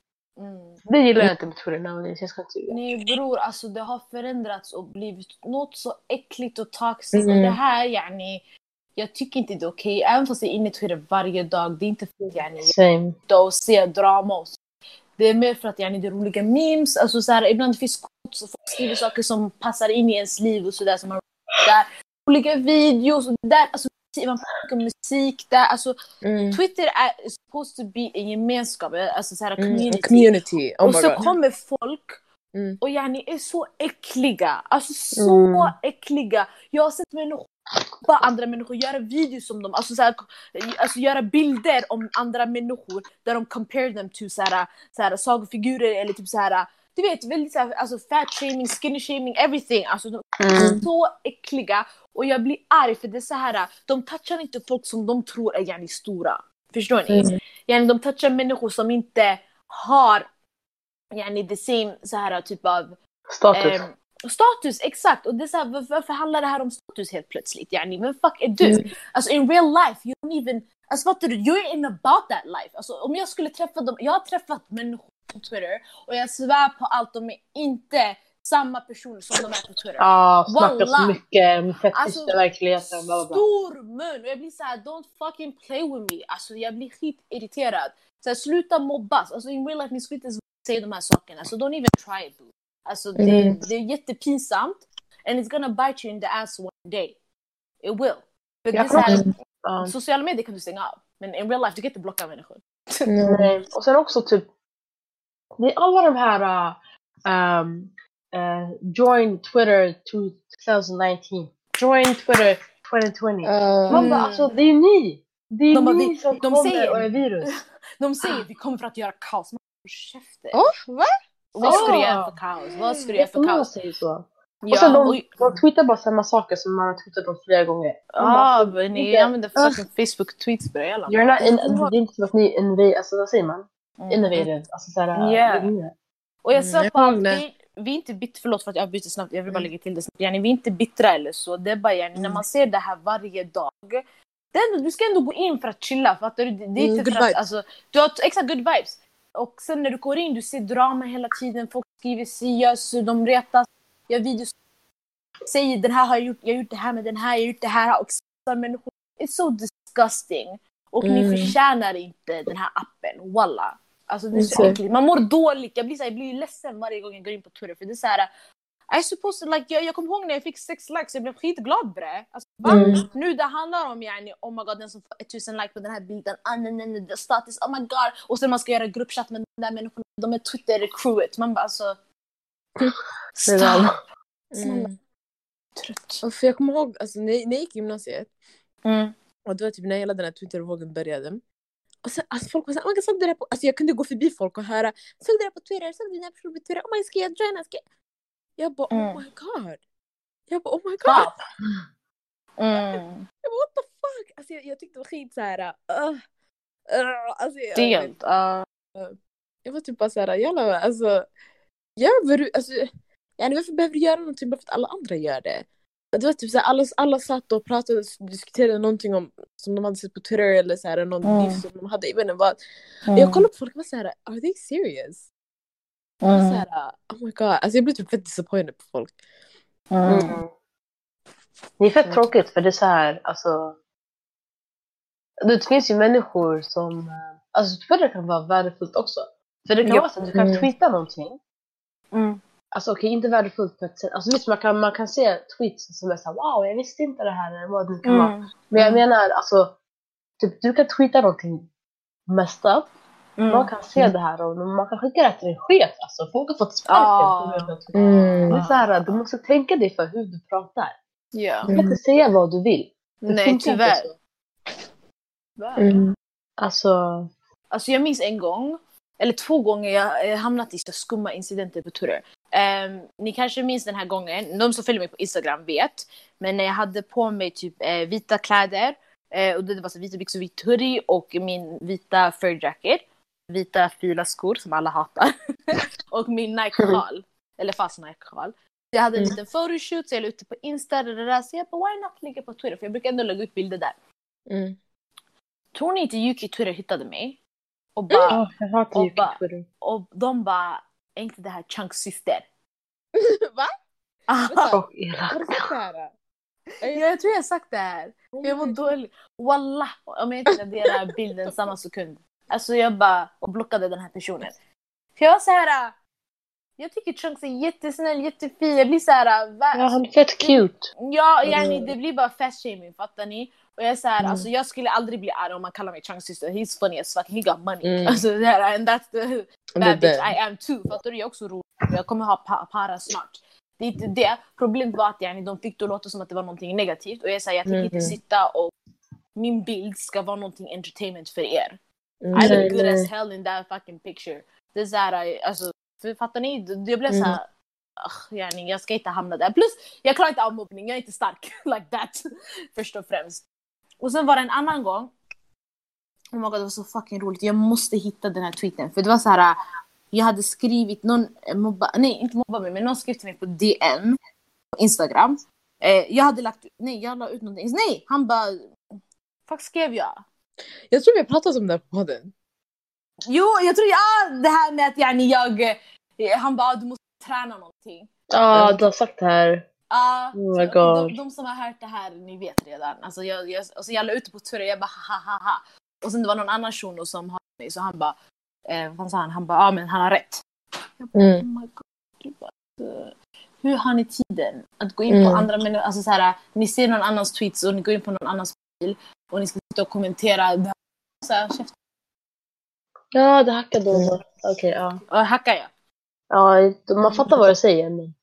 Mm. Det gillar jag inte med Twitter nowadays, jag ska inte. Nej bror, alltså det har förändrats och blivit något så äckligt och toxiskt. Och Mm. det här yani, jag tycker inte det är okej. Även fast jag är inne i Twitter varje dag. Det är inte för att yani, Same. och se drama och så. Det är mer för att yani, det är roliga memes. Alltså, så här, ibland finns quotes och folk skriver saker som passar in i ens liv och sådär. Som man där. Olika videos och där. Alltså, man pratar om musik där. Alltså, Mm. Twitter är supposed to be en gemenskap, alltså så här, Mm. community. Community. Oh och så god. kommer folk Mm. och yani är så äckliga. Alltså så Mm. äckliga. Jag har sett människor bara andra människor göra videos om dem, alltså, så här, alltså göra bilder om andra människor där de compare them to så här, så här, sagofigurer eller typ så här, du vet väldigt så här, alltså fat shaming, skinny shaming, everything. Alltså de är Mm. så äckliga och jag blir arg för det är så här, de touchar inte folk som de tror är yani stora. Förstår ni? Mm. Yani, de touchar människor som inte har yani, the same så här typ av Status. ehm, status. Exakt! Och det är så här, var- varför handlar det här om status helt plötsligt? Yani, vem fuck är du? Mm. Alltså in real life, you don't even... Alltså fattar du? You're in about that life. Alltså om jag skulle träffa dem, jag har träffat människor på Twitter och jag svär på allt, de är inte samma personer som de är på Twitter. Ja, snackar så Wallah. mycket om fett Alltså, verkligheten. Bla. Stor mun! Och jag blir såhär, don't fucking play with me. Alltså jag blir skitirriterad. Så här, sluta mobbas. Alltså in real life, ni skulle inte säga de här sakerna. Så don't even try it. boo. Alltså det, Mm. det är jättepinsamt. And it's gonna bite you in the ass one day. It will. För det här, sociala medier kan du stänga av. Men in real life, du kan inte blocka människor. Nej. Och sen också typ, det är alla de här uh, um, uh, join Twitter 2019, join Twitter 2020. Uh, Man bara Mm. alltså det är ni! Det är De bara, ni vi- som de kommer säger- och är virus. De säger vi kommer för att göra kaos. Man får käften. Åh, va? Vad ska du Ah. göra för kaos? Vad ska du göra för Jättemånga kaos? säger så. Ja, och sen de, och- de tweetar bara samma saker som man har tweetat om flera gånger. Bara, Ja, men ni använder fucking Facebook tweets börjar alla. You're not in, det är inte som att ni innovative, alltså vad säger man? Innovative, alltså såhär... Yeah. Och jag Mm, sa på kommer allt, ihåg det. vi, vi är inte bittra, förlåt för att jag avbryter snabbt, jag vill bara Mm. lägga till det snabbt. Yani, vi är inte bittra eller så, det är bara yani, när Mm. man ser det här varje dag. Det ändå, du ska ändå gå in för att chilla, fattar du? Det, det är Mm, inte för att, vibes. alltså, du har exakt good vibes. Och sen när du går in, du ser drama hela tiden, folk skriver sias, de retas, gör videos, säger den här har jag gjort, jag har gjort det här med den här, jag har gjort det här och exposar människor. It's so disgusting. Och ni Mm. förtjänar inte den här appen, walla. Alltså det är så Mm. äckligt. Man mår dåligt. Jag blir, så här, jag blir ledsen varje gång jag går in på Twitter. För det är så här, I supposed to, like, jag, jag kommer ihåg när jag fick sex likes, jag blev skitglad bre. Alltså? Mm. Nu det handlar om yani, oh my god den som får 1000 likes på den här bilden, ah, nej, nej, nej, status, oh my god. Och sen man ska göra gruppchatt med de där människorna, de är Twitter-crewet. Man bara alltså... Är Stop! Snälla, Mm. trött. För jag kommer ihåg, alltså, när, när jag gick i gymnasiet, Mm. och det var typ när hela den här Twittervågen började. Och sen, alltså, folk var såhär, oh my God, såg det på... Alltså, jag kunde gå förbi folk och höra, såg det på Twitter? Såg här personen på Twitter? Oh my ska jag joina? Ska jag... jag bara, oh Mm. my god. Jag bara, oh my god. Mm. Jag bara, what the fuck? Alltså, jag, jag tyckte det var skit såhär, uh, uh, alltså, jag, Stelt. Uh, jag var typ bara såhär, jävlar alltså. Gör vad du, alltså. Yani, varför behöver du göra någonting bara för att alla andra gör det? Det var typ såhär, alla, alla satt och pratade och diskuterade någonting om, som de hade sett på Twitter eller såhär, någon Mm. beef som de hade. Jag inte vad. mm. Jag kollade på folk och var såhär, are they serious? Jag var Mm. såhär, oh my god. Alltså jag blev typ fett disappointed på folk. Mm. Mm. Det är fett tråkigt för det är så här, alltså. Det finns ju människor som, eh, alltså Twitter kan vara värdefullt också. För det kan Ja. vara så att du kan Mm. tweeta någonting. Mm. Alltså okej, inte värdefullt på ett sätt. Alltså visst, man kan, man kan se tweets som är såhär wow, jag visste inte det här eller vad det kan vara. Mm. Men jag Mm. menar alltså, typ du kan tweeta någonting messed up. Mm. Man kan se det här och man kan skicka det till en chef. Alltså folk har fått sparken Ah. Mm. Det är så här, du måste tänka dig för hur du pratar. Ja. Du kan inte säga vad du vill. Det Nej, tyvärr. Mm. Alltså, Alltså jag minns en gång, eller två gånger jag hamnat i så skumma incidenter på Twitter. Ehm, ni kanske minns den här gången, de som följer mig på Instagram vet, men när jag hade på mig typ eh, vita kläder eh, och det var så vita byxor, vit hoodie och min vita fur jacket, vita fula skor som alla hatar och min Nike-sjal, eller fast Nike-sjal. Jag hade en Mm. liten photoshoot så jag la ut det på Insta det där, så jag bara why not lägga på Twitter för jag brukar ändå lägga ut bilder där. Mm. Tror ni inte Yuki Twitter hittade mig? Och bara, Ja, jag hatar Yuki Twitter. och de bara, är inte det här Chunks syster? Va? Så elak. Har du sagt det här? Ja, jag tror jag har sagt det här. Jag var dålig. Wallah, om jag inte raderar bilden samma sekund. Alltså jag bara och blockade den här personen. För jag var så här. äh, Jag tycker Chunks är jättesnäll, jättefin. Jag blir så här. äh, va- Ja, han är fett cute. Ja, yani, det blir bara fast shaming, fattar ni? Och jag är så här, Mm. alltså jag skulle aldrig bli arg om man kallar mig Chunks syster. He's funny as fuck, he got money. Mm. Alltså det här, and that's the bad bitch det. I am too. Fattar du? Jag är också rolig. Jag kommer ha pa para snart. Det är inte det. Problemet var att yani, de fick det att låta som att det var någonting negativt. Och jag säger jag tänker inte Mhm. sitta och min bild ska vara någonting entertainment för er. I Mm. look Nej, good as hell in that fucking picture. Det är såhär, alltså, för, fattar ni? Jag blev Mm. såhär, ugh, yani, jag ska inte hamna där. Plus, jag klarar inte av mobbning, jag är inte stark like that. Först och främst. Och sen var det en annan gång. Oh my god, det var så fucking roligt. Jag måste hitta den här tweeten. För det var så här. Jag hade skrivit, någon eh, mobba, nej inte mobba mig, men någon skrev till mig på DM. På Instagram. Eh, jag hade lagt, nej jag la ut någonting. Nej, han bara, fuck skrev jag? Jag tror vi har pratat om det här på podden. Jo, jag tror ja, det här med att yani, jag, eh, han bara du måste träna någonting. Ja, du har sagt det här. Ja, Oh God. de, de som har hört det här, ni vet redan. Alltså jag, jag, alltså jag la ut det på Twitter, jag bara ha ha ha. Och sen det var någon annan shuno som hade mig, så han bara, eh, vad sa han? Han bara, ja men han har rätt. Jag bara, Mm. oh my God. gud, alltså, Hur har ni tiden att gå in på Mm. andra människor? Alltså så här, ni ser någon annans tweets och ni går in på någon annans bil och ni ska sitta och kommentera. det här. Så här, käft, Ja, det hackade också. Okej, ja. och hackar jag. Ja, man fattar vad du säger. Men...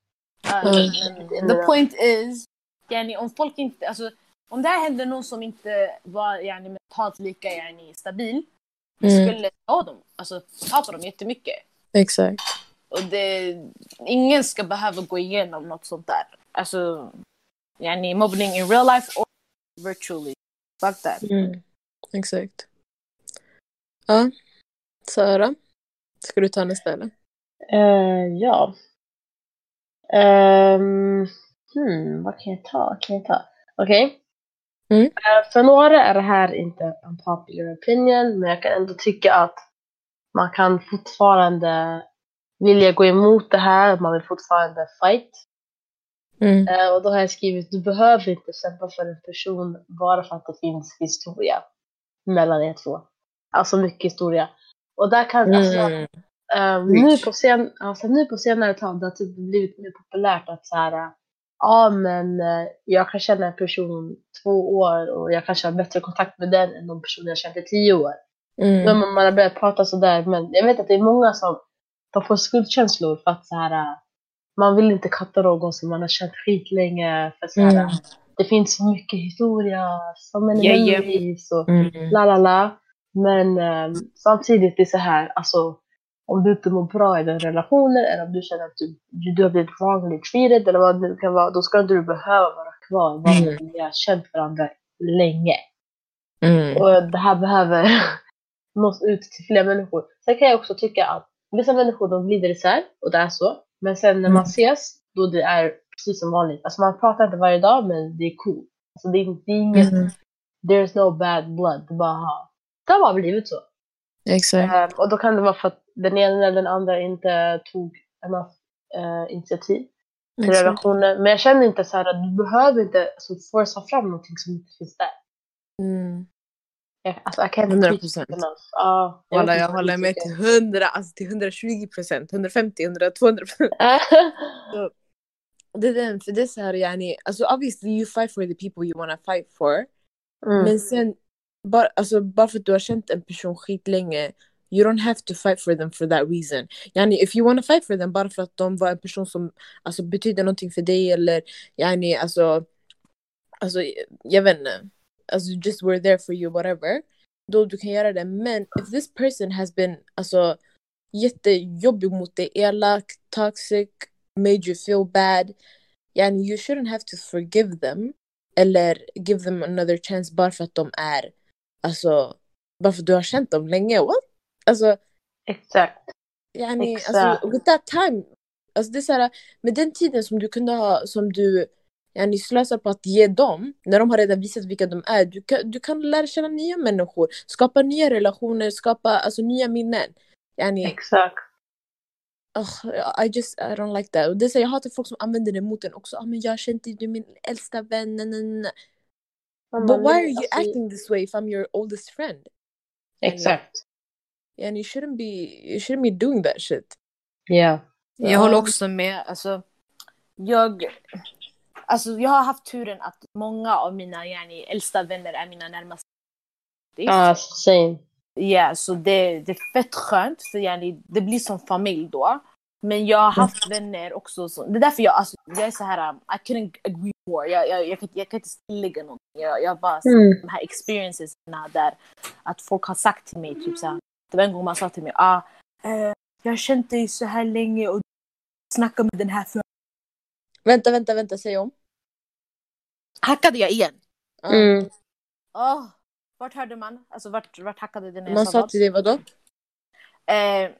Ja, Mm. the point is, yani, om folk inte, alltså, om det här hände någon som inte var yani, mentalt lika yani, stabil, Mm. skulle ta dem, alltså ta på dem jättemycket. Exakt. Och det, ingen ska behöva gå igenom något sånt där. Alltså, yani, mobbning in real life or virtually. Fuck that. Mm. Exakt. Ja. Sara, ska du ta nästa eller? Eh, ja. Ehm, hmm, vad kan jag ta? Vad Kan jag ta? Okej. Mm. Eh, för några är det här inte en popular opinion, men jag kan ändå tycka att man kan fortfarande vilja gå emot det här, man vill fortfarande fight. Mm. Eh, och då har jag skrivit, du behöver inte kämpa för en person bara för att det finns historia mellan er två. Alltså mycket historia. Och där kan, alltså, Mm. Ehm, Preach. nu, på sen, alltså, nu på senare det har typ blivit mer populärt att så här, ja men eh, jag kan känna en person två år och jag kanske har bättre kontakt med den än de personer jag känt i tio år. Mm. Men man, har börjat prata sådär men jag vet att det är många som de får skuldkänslor för att så här, äh, man vill inte katta någon som man har känt skitlänge för så här, Mm. äh, det finns så mycket historia, so many Yeah, yeah. och Mm. la la la. Men ehm, samtidigt det är så här, alltså om du inte mår bra i den relationen eller om du känner att du, du, har blivit wrongly treated eller vad det kan vara, då ska inte du behöva vara kvar att ni har känt varandra länge. Mm. Och det här behöver nås ut till fler människor. Sen kan jag också tycka att vissa människor de glider isär och det är så. Men sen när man Mm. ses, då det är precis som vanligt. Alltså man pratar inte varje dag men det är cool. Alltså det är, det är inget, Mm. there's no bad blood. Det bara, det har bara blivit så. Exakt. Ehm, och då kan det vara för att den ena eller den andra inte tog enough eh, initiativ till Exakt. relationen. Men jag känner inte så här att du behöver inte alltså, forsa fram någonting som inte finns där. Mm. Jag, alltså, jag kan inte 100%. preach it enough. Ja, jag Walla, vet jag håller med till 100, alltså till 120 procent, 150, 100, 200 procent. Det är den, för det är så här yani, alltså obviously you fight for the people you wanna fight for. mm. Men sen, bara, alltså, bara för att du har känt en person skitlänge, you don't have to fight for them for that reason. Yani, if you wanna fight for them bara för att de var en person som alltså, betyder någonting för dig eller yani, alltså, alltså, jag vet inte, alltså just were there for you whatever. Då du kan göra det. Men if this person has been, alltså, jättejobbig mot dig, elak, toxic, made you feel bad. Yani you shouldn't have to forgive them eller give them another chance bara för att de är, alltså, bara för att du har känt dem länge. What? Alltså, Exakt. yani, Exakt. alltså with that time, alltså det är såhär, med den tiden som du kunde ha, som du yani, slösar på att ge dem, när de har redan visat vilka de är, du kan, du kan lära känna nya människor, skapa nya relationer, skapa alltså, nya minnen. Yani, Exakt. Ugh, I just, I don't like that. Och det är så, jag hatar folk som använder det mot en också. Ah, men jag känt dig, du är min äldsta vän. na, na, na." Man But why are you alltså, acting this way if I'm your oldest friend? Exakt. And you shouldn't be, you shouldn't be doing that shit. Ja. Jag Ja. håller också med. Alltså, jag, alltså, jag har haft turen att många av mina yani, äldsta vänner är mina närmaste. Ja, same. Ja, så det, det är fett skönt för yani, det blir som familj då. Men jag har haft vänner också. Som, det är därför jag, alltså, jag är så här, um, I couldn't agree more. Jag, jag, jag, kan, jag kan inte tillägga någonting. Jag, jag bara, Mm. de här experiences där att folk har sagt till mig, typ så här, det var en gång man sa till mig, ah, eh, jag har känt dig så här länge och snackar med den här för Vänta, vänta, vänta, säg om. Hackade jag igen? Mm. Åh, vart hörde man? Alltså vart, vart hackade det när jag Man sa till dig vadå? Eh,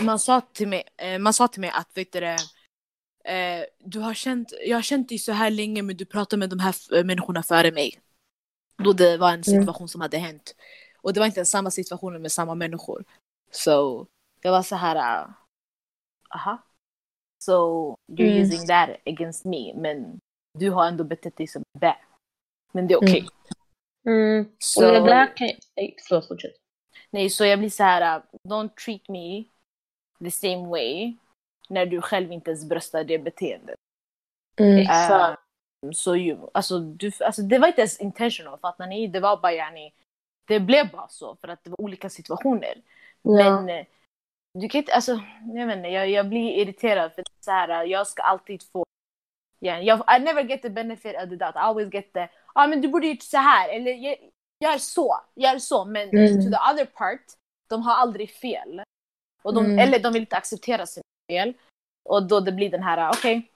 man, sa till mig, eh, man sa till mig att vet du, eh, du har känt, jag har känt dig så här länge men du pratar med de här människorna före mig. Då det var en situation som hade hänt. Och det var inte samma situation med samma människor. Så jag var så här, uh, aha. So you're Mm. using that against me men du har ändå betett dig som bä. Men det är okej. Mm. Och Så- det där kan... Nej, förlåt, fortsätt. Nej, så jag blir så här, uh, don't treat me the same way när du själv inte ens bröstar det beteendet. Mm. Exakt. Uh, så ju, alltså, du, alltså det var inte ens intentional, fattar ni? Det var bara yani, det blev bara så för att det var olika situationer. Ja. Men eh, du kan inte, alltså, jag vet inte, jag, jag blir irriterad för så här, jag ska alltid få, yani, jag, I never get the benefit of the doubt, I always get the, ah, men du borde gjort så här, eller gör, gör så, gör så, men Mm. to the other part, de har aldrig fel. Och de, Mm. Eller de vill inte acceptera sina fel. Och då det blir den här, okej,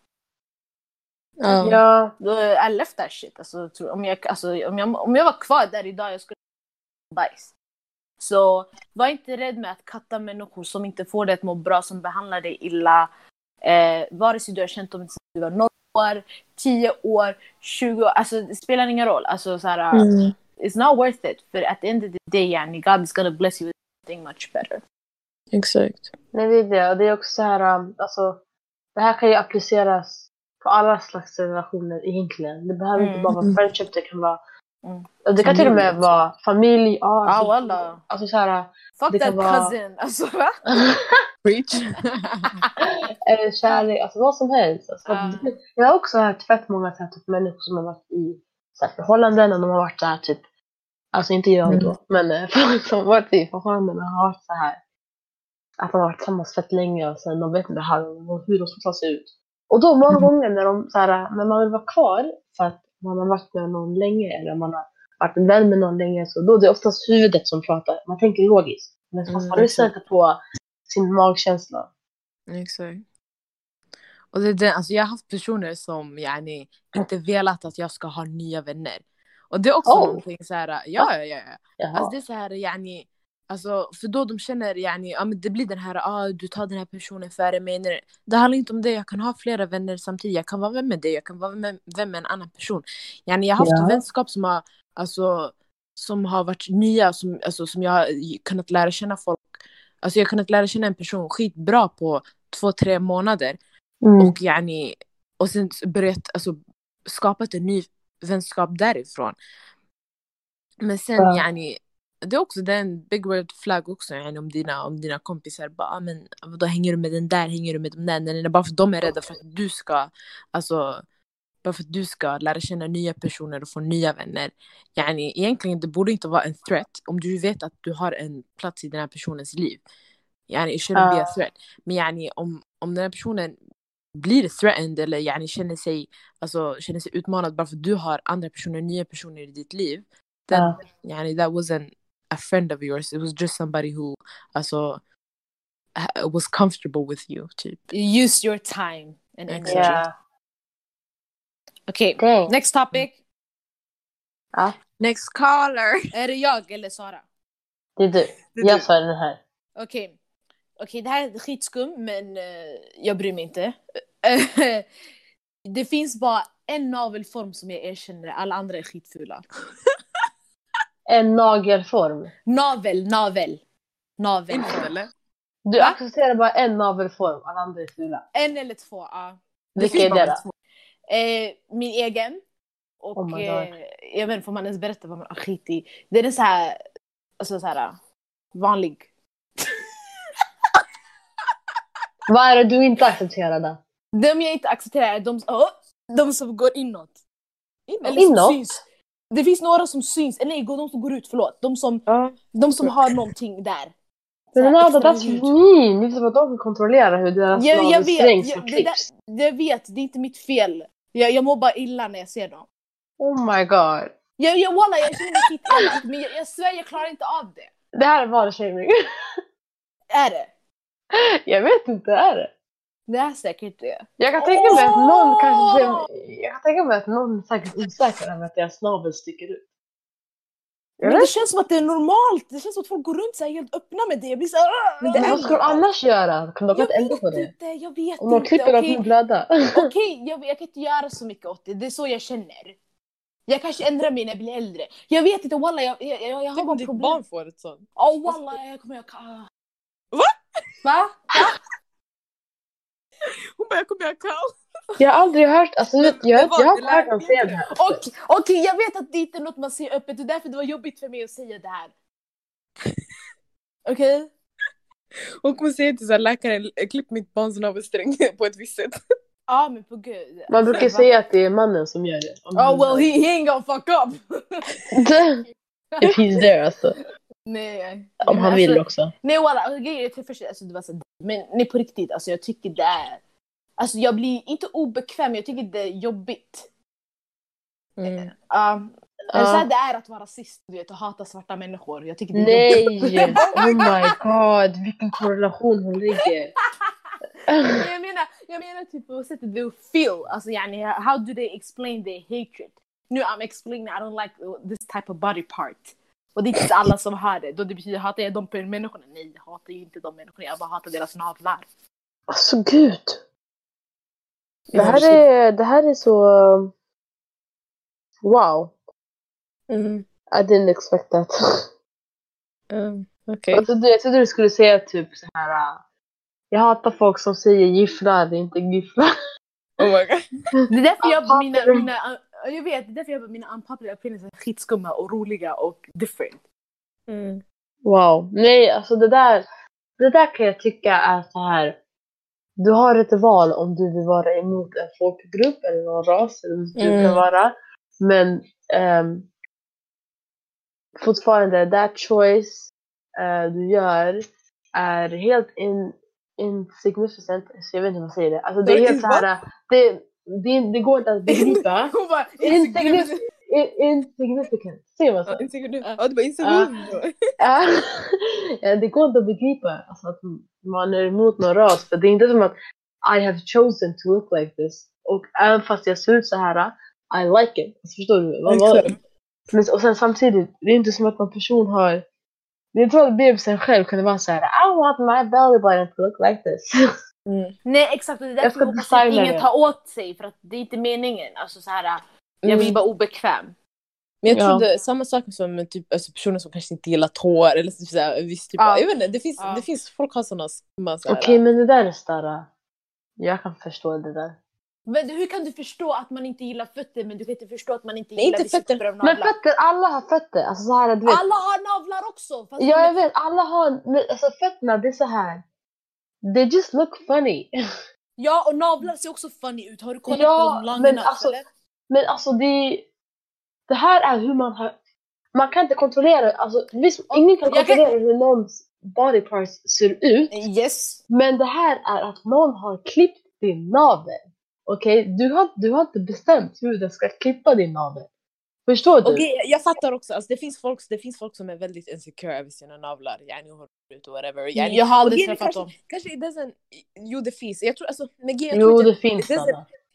Ja. Ja. då I left that shit. Alltså, om, jag, alltså, om, jag, om jag var kvar där idag, jag skulle bajs. Så var inte rädd med att katta människor som inte får dig att må bra, som behandlar dig illa. Eh, vare sig du har känt dem sedan du var 0 år, 10 år, 20 år. Alltså det spelar ingen roll. Alltså, så här, Mm. It's not worth it. För at the end of the day, yani, God is gonna bless you with something much better. Exakt. Nej, det är det. Och det är också så här, um, alltså, det här kan ju appliceras på alla slags relationer egentligen. Det behöver inte Mm. bara vara friendship, det kan vara Mm. det kan till och med vara familj. Ja, Ah, alltså, wallah. alltså så här, Fuck Det kan that vara- cousin. Alltså va? Preach. eller kärlek, alltså vad som helst. Alltså, det- Jag har också hört fett många så här, typ, människor som har varit i så här, förhållanden och de har varit så här typ, alltså inte jag Mm. då, men eh, folk som har varit i förhållanden har varit så här att de har varit tillsammans fett länge och sen de vet inte hur, hur de ska ta sig ut. Och då många Mm. gånger när, de, så här, när man vill vara kvar för att man har varit med någon länge eller man har varit en vän med någon länge så då är det oftast huvudet som pratar. Man tänker logiskt. Men fast Mm, man lyssnar inte på sin magkänsla. Exakt. Och det är alltså jag har haft personer som yani, inte velat att jag ska ha nya vänner. Och det är också Oh. någonting så här, ja ja ja. Alltså det är så här yani, alltså för då de känner yani, ja men det blir den här, ah du tar den här personen före mig. Nej, Det handlar inte om det, jag kan ha flera vänner samtidigt. Jag kan vara vän med dig, jag kan vara vän vän med en annan person. Yani jag har haft Ja. vänskap som har, alltså, som har varit nya, som, alltså, som jag har kunnat lära känna folk. Alltså jag har kunnat lära känna en person skitbra på två, tre månader. Mm. Och yani, och sen börjat, alltså skapat en ny vänskap därifrån. Men sen Ja. yani, det är också det är en big red flag också yani, om, dina, om dina kompisar bara ah, men då hänger du med den där, hänger du med den där, nej, bara för att de är rädda för att du ska alltså bara för att du ska lära känna nya personer och få nya vänner. Yani, egentligen det borde inte vara en threat om du vet att du har en plats i den här personens liv. Yani, it shouldn't be a threat. Men yani, om, om den här personen blir threatened eller yani, känner, sig, alltså, känner sig utmanad bara för att du har andra personer, nya personer i ditt liv. Then Ja. yani, that wasn't a friend of yours, it was just somebody who alltså, uh, was comfortable with you, typ. Use your time and energy. Yeah. Okej, Dang. next topic. Ja, Next caller. Är det jag eller Sara? det är du. Det är Jag sa den här. Okej. Okej, det här är skitskum, men eh, jag bryr mig inte. det finns bara en navelform som jag erkänner, alla andra är skitfula. En nagelform. Navel, navel. Navel. Inte eller? Du Va? accepterar bara en navelform, alla andra är fula. En eller två, ja. Vilka är det då? Eh, min egen. Och Oh eh, jag vet inte, får man ens berätta vad man har skit i? Det är en så här, alltså så här vanlig. Vad är det du inte accepterar då? De jag inte accepterar är de, oh, de som går inåt. Eller Inåt? som syns. Det finns några som syns, eller nej, de som går ut, förlåt. De som, Ja. de som har någonting där. Men extra that's mean! Det är som att de kan kontrollera hur deras Jag, jag vet, jag, det där, jag vet, det är inte mitt fel. Jag, jag mår bara illa när jag ser dem. Oh my god. Jag, jag, walla, jag känner mig skitelak, men jag, jag svär jag klarar inte av det. Det här är varushaming. Är det? jag vet inte, är det? Det är säkert det. Jag kan tänka mig att någon kanske... Jag kan tänka mig att någon är säkert osäker över att deras navel sticker ut. Men vet det känns som att det är normalt. Det känns som att folk går runt så här helt öppna med det. Jag blir så här, Men det, vad ska de annars göra? Kan de Jag inte ändra på vet det? inte, jag vet Om de inte. klipper att Okej, de blöda. Okej, jag, jag kan inte göra så mycket åt det. Det är så jag känner. Jag kanske ändrar mig när jag blir äldre. Jag vet inte, walla, jag, jag, jag, jag har Tänk bara om ditt problem. barn får ett sånt. Ja, walla, jag kommer jag kan... Va? Va? Hon bara, jag kommer göra kaos. Jag har aldrig hört, alltså jag, vad, jag har hört säga det här. Okej, okej, jag vet att det inte är något man säger öppet. Det är därför det var jobbigt för mig att säga det här. Okej? Hon kommer säga till så här, läkaren, klipp mitt barns navelsträng på ett visst sätt. Ja, men på gud. Man brukar Alltså, säga att det är mannen som gör det. Om Oh well, he, he ain't gonna fuck up. If he's there alltså. Nej. Om han vill alltså, också. Nej walla, alltså, grejen är först, alltså, det var så, men nej på riktigt, alltså jag tycker det är... Alltså jag blir inte obekväm, jag tycker det är jobbigt. Mm. Ja, eller så det är att vara rasist, du vet, och hata svarta människor. Jag tycker det är jobbigt. Nej! Oh my god, vilken korrelation hon ligger. Jag menar, jag menar typ på sättet they feel, alltså yani, how do they explain their hatred? Nu I'm explaining I don't like this type of body part. Och det är inte alla som har det. Då det betyder, hatar jag de människorna? Nej, jag hatar ju inte de människorna, jag bara hatar deras navlar. Alltså gud. Det här är, det här är så... Wow. Mm. I didn't expect that. Mm. Okej. Jag trodde, jag trodde du skulle säga typ så här. äh, Jag hatar folk som säger gifflar, det är inte gifflar. Oh my god. Det är därför jag mina, mina, uh, jag vet, det är därför jag mina unpopular opinions är skitskumma och roliga och different. Mm. Wow. Nej, alltså det där, det där kan jag tycka är så här. Du har ett val om du vill vara emot en folkgrupp eller någon ras eller vad du Mm. kan vara. Men ehm, fortfarande, that choice eh, du gör är helt in, insignificant. Så jag vet inte vad man säger det. Alltså det är helt så här. Det, det, det går inte att begripa. Hon bara, Insignificant. In, insignificant. Säger man så? Ja, insignificant. Ja, du bara insignificant. Ja. Det går inte att begripa alltså, att man är emot någon ras. För det är inte som att I have chosen to look like this. Och även fast jag ser ut så här, I like it. Alltså, förstår du? Vad- Exakt. Men, och sen samtidigt, det är inte som att någon person har... Det är inte som att bebisen själv kunde vara så här, I want my belly button to look like this. Mm. Nej exakt, och det är Jag därför jag hoppas att ingen det. tar åt sig för att det är inte meningen. Alltså så här, jag Mm. blir bara obekväm. Men jag Ja. trodde samma sak som typ, alltså personer som kanske inte gillar tår eller typ såhär, viss typ Ja. av, jag vet inte, det finns, Ja. det finns folk har sådana skumma såhär. Okej, men det där är större. Jag kan förstå det där. Men hur kan du förstå att man inte gillar fötter men du kan inte förstå att man inte Nej, gillar inte vissa fötter. typer av Men navlar? fötter, alla har fötter. Alltså så här, du vet. Alla har navlar också! Fast Ja, jag vet. Alla har... Men alltså fötterna, det är så här. They just look funny. ja, och navlar ser också funny ut. Har du kollat Ja, på långa men alltså- eller? Men alltså det... Det här är hur man har... Man kan inte kontrollera... Alltså, visst, ingen kan jag kan- kontrollera hur någons body parts ser ut. Yes. Men det här är att någon har klippt din navel. Okej? Du, har, du har inte bestämt hur den ska klippa din navel. Förstår du? Okej, jag fattar också. Alltså, det, finns folk, det finns folk som är väldigt insecure över sina navlar. Yani, och whatever. Yani, Jag har aldrig träffat dem. kanske it doesn't... Jo, det finns. Jag tror alltså... Grejen, jag Jo, det finns.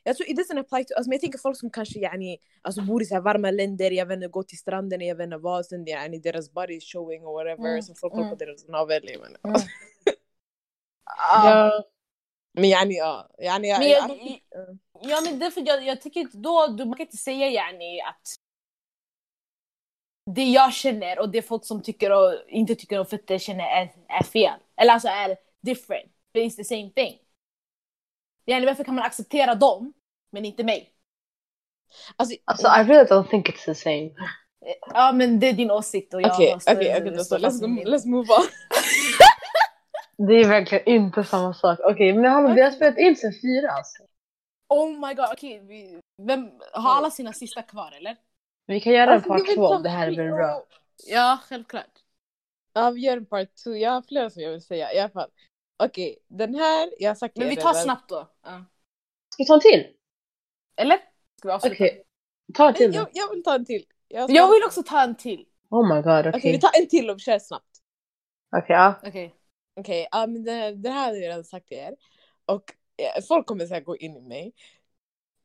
Jag tror it doesn't apply to... Alltså, men jag tänker folk som kanske yani, alltså, bor i så här varma länder, jag vet inte, går till stranden, jag vet inte vad, sen yani, deras body is showing och whatever. Mm, Så folk kollar på mm. deras navel. Mm. Ja. Men yani, ja. Yani, jag, Men jag, ja men därför jag, jag tycker inte då, du, man kan inte säga yani att det jag känner och det folk som tycker och inte tycker om fötter känner är, är fel. Eller alltså är different. But it's the same thing. Yani varför kan man acceptera dem men inte mig? alltså, Alltså, I really don't think it's the same. Ja men det är din åsikt och jag Okej, måste okej, okej. då så. stå Let's go- let's move on. Det är verkligen inte samma sak. Okej, men hallå, vi har spelat in sen fyra alltså. Oh my god, okej. vi- vem, har alla sina sista kvar eller? Vi kan göra en Alltså, du part två om det här blir bra. Ja, självklart. Ja, vi gör en part two. Jag har flera som jag vill säga i alla fall. Okej, den här, jag har sagt Men vi tar redan. snabbt då. Ja. Ska vi ta en till? Eller? Ska vi avsluta? Okej, ta en till då. jag, jag vill ta en till. Jag, Jag vill också ta en till. Oh my god, Okej, okej. vi tar en till och kör snabbt. Okej, ja. Okej. Okej, ja men det, det här har jag redan sagt till er. Och eh, folk kommer säkert gå in i mig.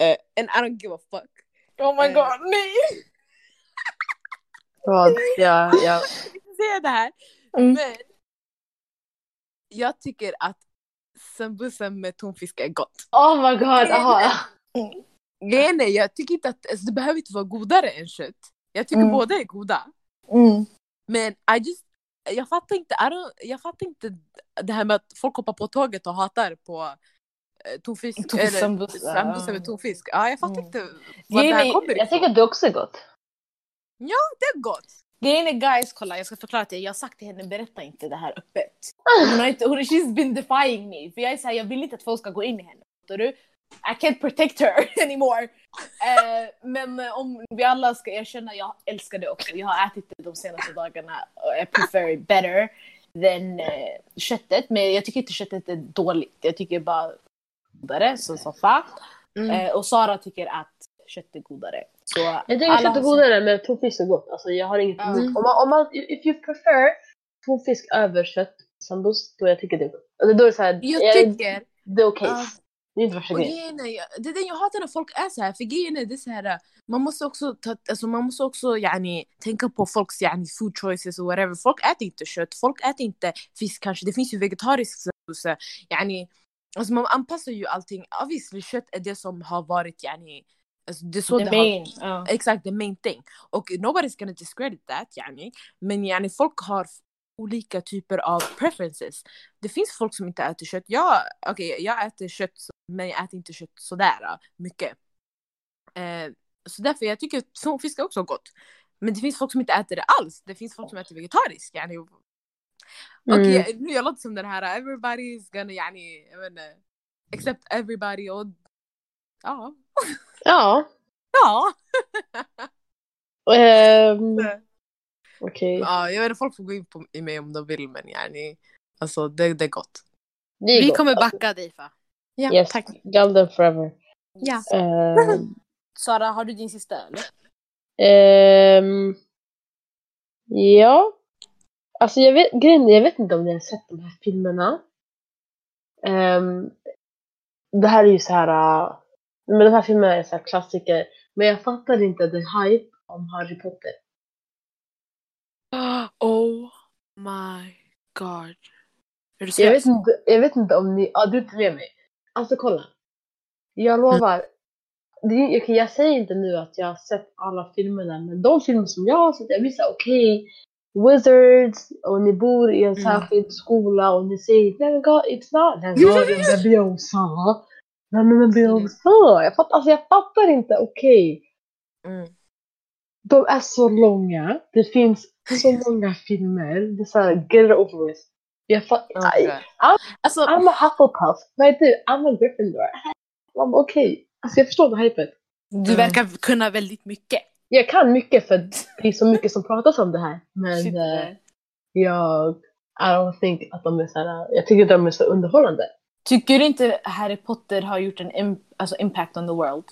Eh, and I don't give a fuck. Oh my god, nej! Vad? Ja, ja. Jag inte säga det här. Mm. Men jag tycker att sambusa med tonfisk är gott. Oh my god, aha. Är, jag tycker inte att alltså, det behöver inte vara godare än kött. Jag tycker Mm. båda är goda. Mm. Men I just, jag fattar inte, I jag fattar inte det här med att folk hoppar på tåget och hatar på eh, tonfisk. Tonfisk eller sambusa. sambusa med tonfisk. Ja, jag fattar Mm. inte var det Grejen här är- kommer Jag ifrån. tycker att det också är gott. Det är gott. Grejen är guys, kolla jag ska förklara till er. Jag har sagt till henne, berätta inte det här öppet. Hon har inte, hon, she's been defying me. För jag är såhär, jag vill inte att folk ska gå in i henne. Fattar du? I can't protect her anymore. Eh, men eh, om vi alla ska erkänna, jag älskar det också. Jag har ätit det de senaste dagarna och jag prefer it better than eh, köttet. Men jag tycker inte köttet är dåligt. Jag tycker bara godare, så så. Mm. Eh, och Sara tycker att kött är godare. Så Jag tycker kött är godare men tonfisk är gott. Alltså jag har inget emot. Om man, om man, if you prefer tonfisk över kött, sambus, då jag tycker det är gott. Alltså då är det såhär, Jag tycker det är okej. Ja. Det är inte värsta grejen. jag- det är det jag hatar när folk är så här. För grejen är, det är så här, man måste också, ta, alltså man måste också yani, tänka på folks yani, food choices och whatever. Folk äter inte kött, folk äter inte fisk kanske. Det finns ju vegetarisk sambusa. Yani, alltså man anpassar ju allting. Obviously kött är det som har varit yani, alltså det är så The det main. har, ja. Exakt, the main thing. Och nobody's gonna discredit that yani. Men yani, folk har olika typer av preferences. Det finns folk som inte äter kött. Jag, okay, jag äter kött men jag äter inte kött sådär mycket. Eh, så därför jag tycker tonfisk är också gott. Men det finns folk som inte äter det alls. Det finns folk som äter vegetariskt. Yani. Okej, Mm. nu jag låter som den här everybody's gonna yani, jag vet inte, accept everybody och ja. Ja. Ja. Okej. ja, jag vet inte, folk får gå in på, i mig om de vill men yani, alltså det, det är gott. Det är Vi gott. kommer backa dig Fa. Ja, Yes, tack. Golden forever. Ja. Ehm, Sara, har du din sista eller? ehm, ja. Alltså jag vet, grejen jag vet inte om ni har sett de här filmerna. Ehm, det här är ju så här, äh, men de här filmerna är så här klassiker. Men jag fattar inte the hype om Harry Potter. Oh my god. Jag vet, inte, jag vet inte om ni, ja du är inte med mig. Alltså kolla. Jag lovar. Det, är- jag, säger inte nu att jag har sett alla filmerna men de filmer som jag har sett, jag visar okej. Wizards och ni bor i en Mm. särskild skola och ni säger men god, it's not Wingardium Leviosa. Nej men Leviosa. Jag fattar, alltså jag fattar inte, okej. Mm. De är så långa. Det finns så många filmer. Det är såhär, get it over with. Jag fattar. Okay. Alltså, I'm a Hufflepuff. Nej du, I'm a Gryffindor. I'm okej. Alltså jag förstår det hypet. Du verkar kunna väldigt mycket. Jag kan mycket för det är så mycket som pratas om det här. Men eh, jag, I don't think att de är såhär, jag tycker de är så underhållande. Tycker du inte Harry Potter har gjort en im- alltså impact on the world?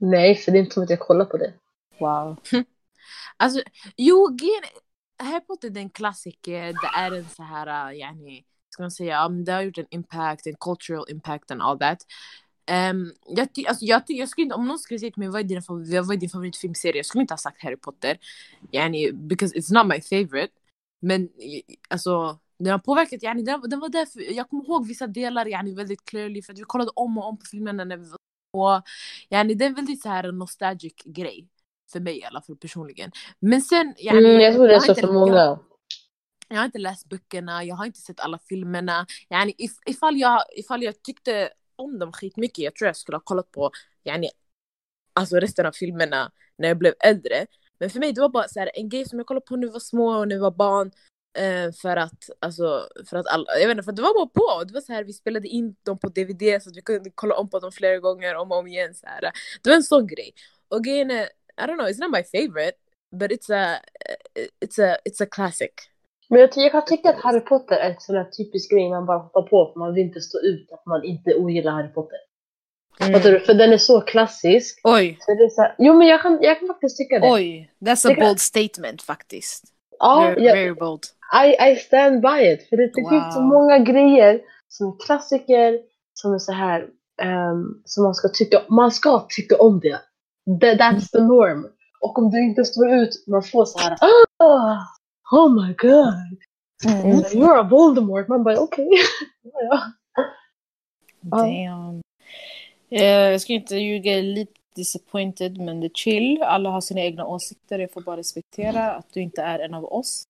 Nej, för det är inte som att jag kollar på det. Wow. Alltså, jo, Harry Potter är en klassiker, det är en så här, uh, yani, ska man säga, um, det har gjort en impact, en cultural impact and all that. Um, jag, alltså, jag, jag skulle inte, om någon skulle säga till mig vad är din, vad är din favoritfilmserie, jag skulle inte ha sagt Harry Potter. Yani, because it's not my favorite. Men alltså, den har påverkat, yani, den, den var där för, jag kommer ihåg vissa delar yani, väldigt clearly för att vi kollade om och om på filmerna när vi var små. Yani, det är en väldigt så här nostalgic grej. För mig i alla fall personligen. Men sen, yani, Mm, jag tror det är så för många. jag har inte läst böckerna, jag har inte sett alla filmerna. Yani, if, ifall, jag, ifall jag tyckte om dem skitmycket, jag tror jag skulle ha kollat på yani, alltså resten av filmerna när jag blev äldre. Men för mig det var bara så här, en grej som jag kollade på när vi var små och när vi var barn. Eh, för att, alltså, för att alla, jag vet inte, för det var bara på. Det var så här, vi spelade in dem på DVD så att vi kunde kolla om på dem flera gånger, om och om igen. Så här. Det var en sån grej. Och grejen är, I don't know, it's not my favorite, but it's a, eh, eh, it's a, it's a classic. Men jag, jag kan tycka att Harry Potter är en sån där typisk grej man bara hoppar på för man vill inte stå ut att man inte ogillar Harry Potter. Fattar du? För den är så klassisk. Oj, Så det är så här, jo men jag kan, jag kan faktiskt tycka det. oj. That's a Det kan- bold statement faktiskt. Ja, very, jag, very bold. I, I stand by it. För det, det finns så Wow. många grejer som är klassiker, som är så här, ehm, som man ska tycka Man ska tycka om det. That, that's the norm. Och om du inte står ut, man får så här, oh, oh my god, Mm. you're a Voldemort. Man bara okej. ja. Damn. Eh, jag ska inte ljuga, lite disappointed men det är chill. Alla har sina egna åsikter, jag får bara respektera att du inte är en av oss.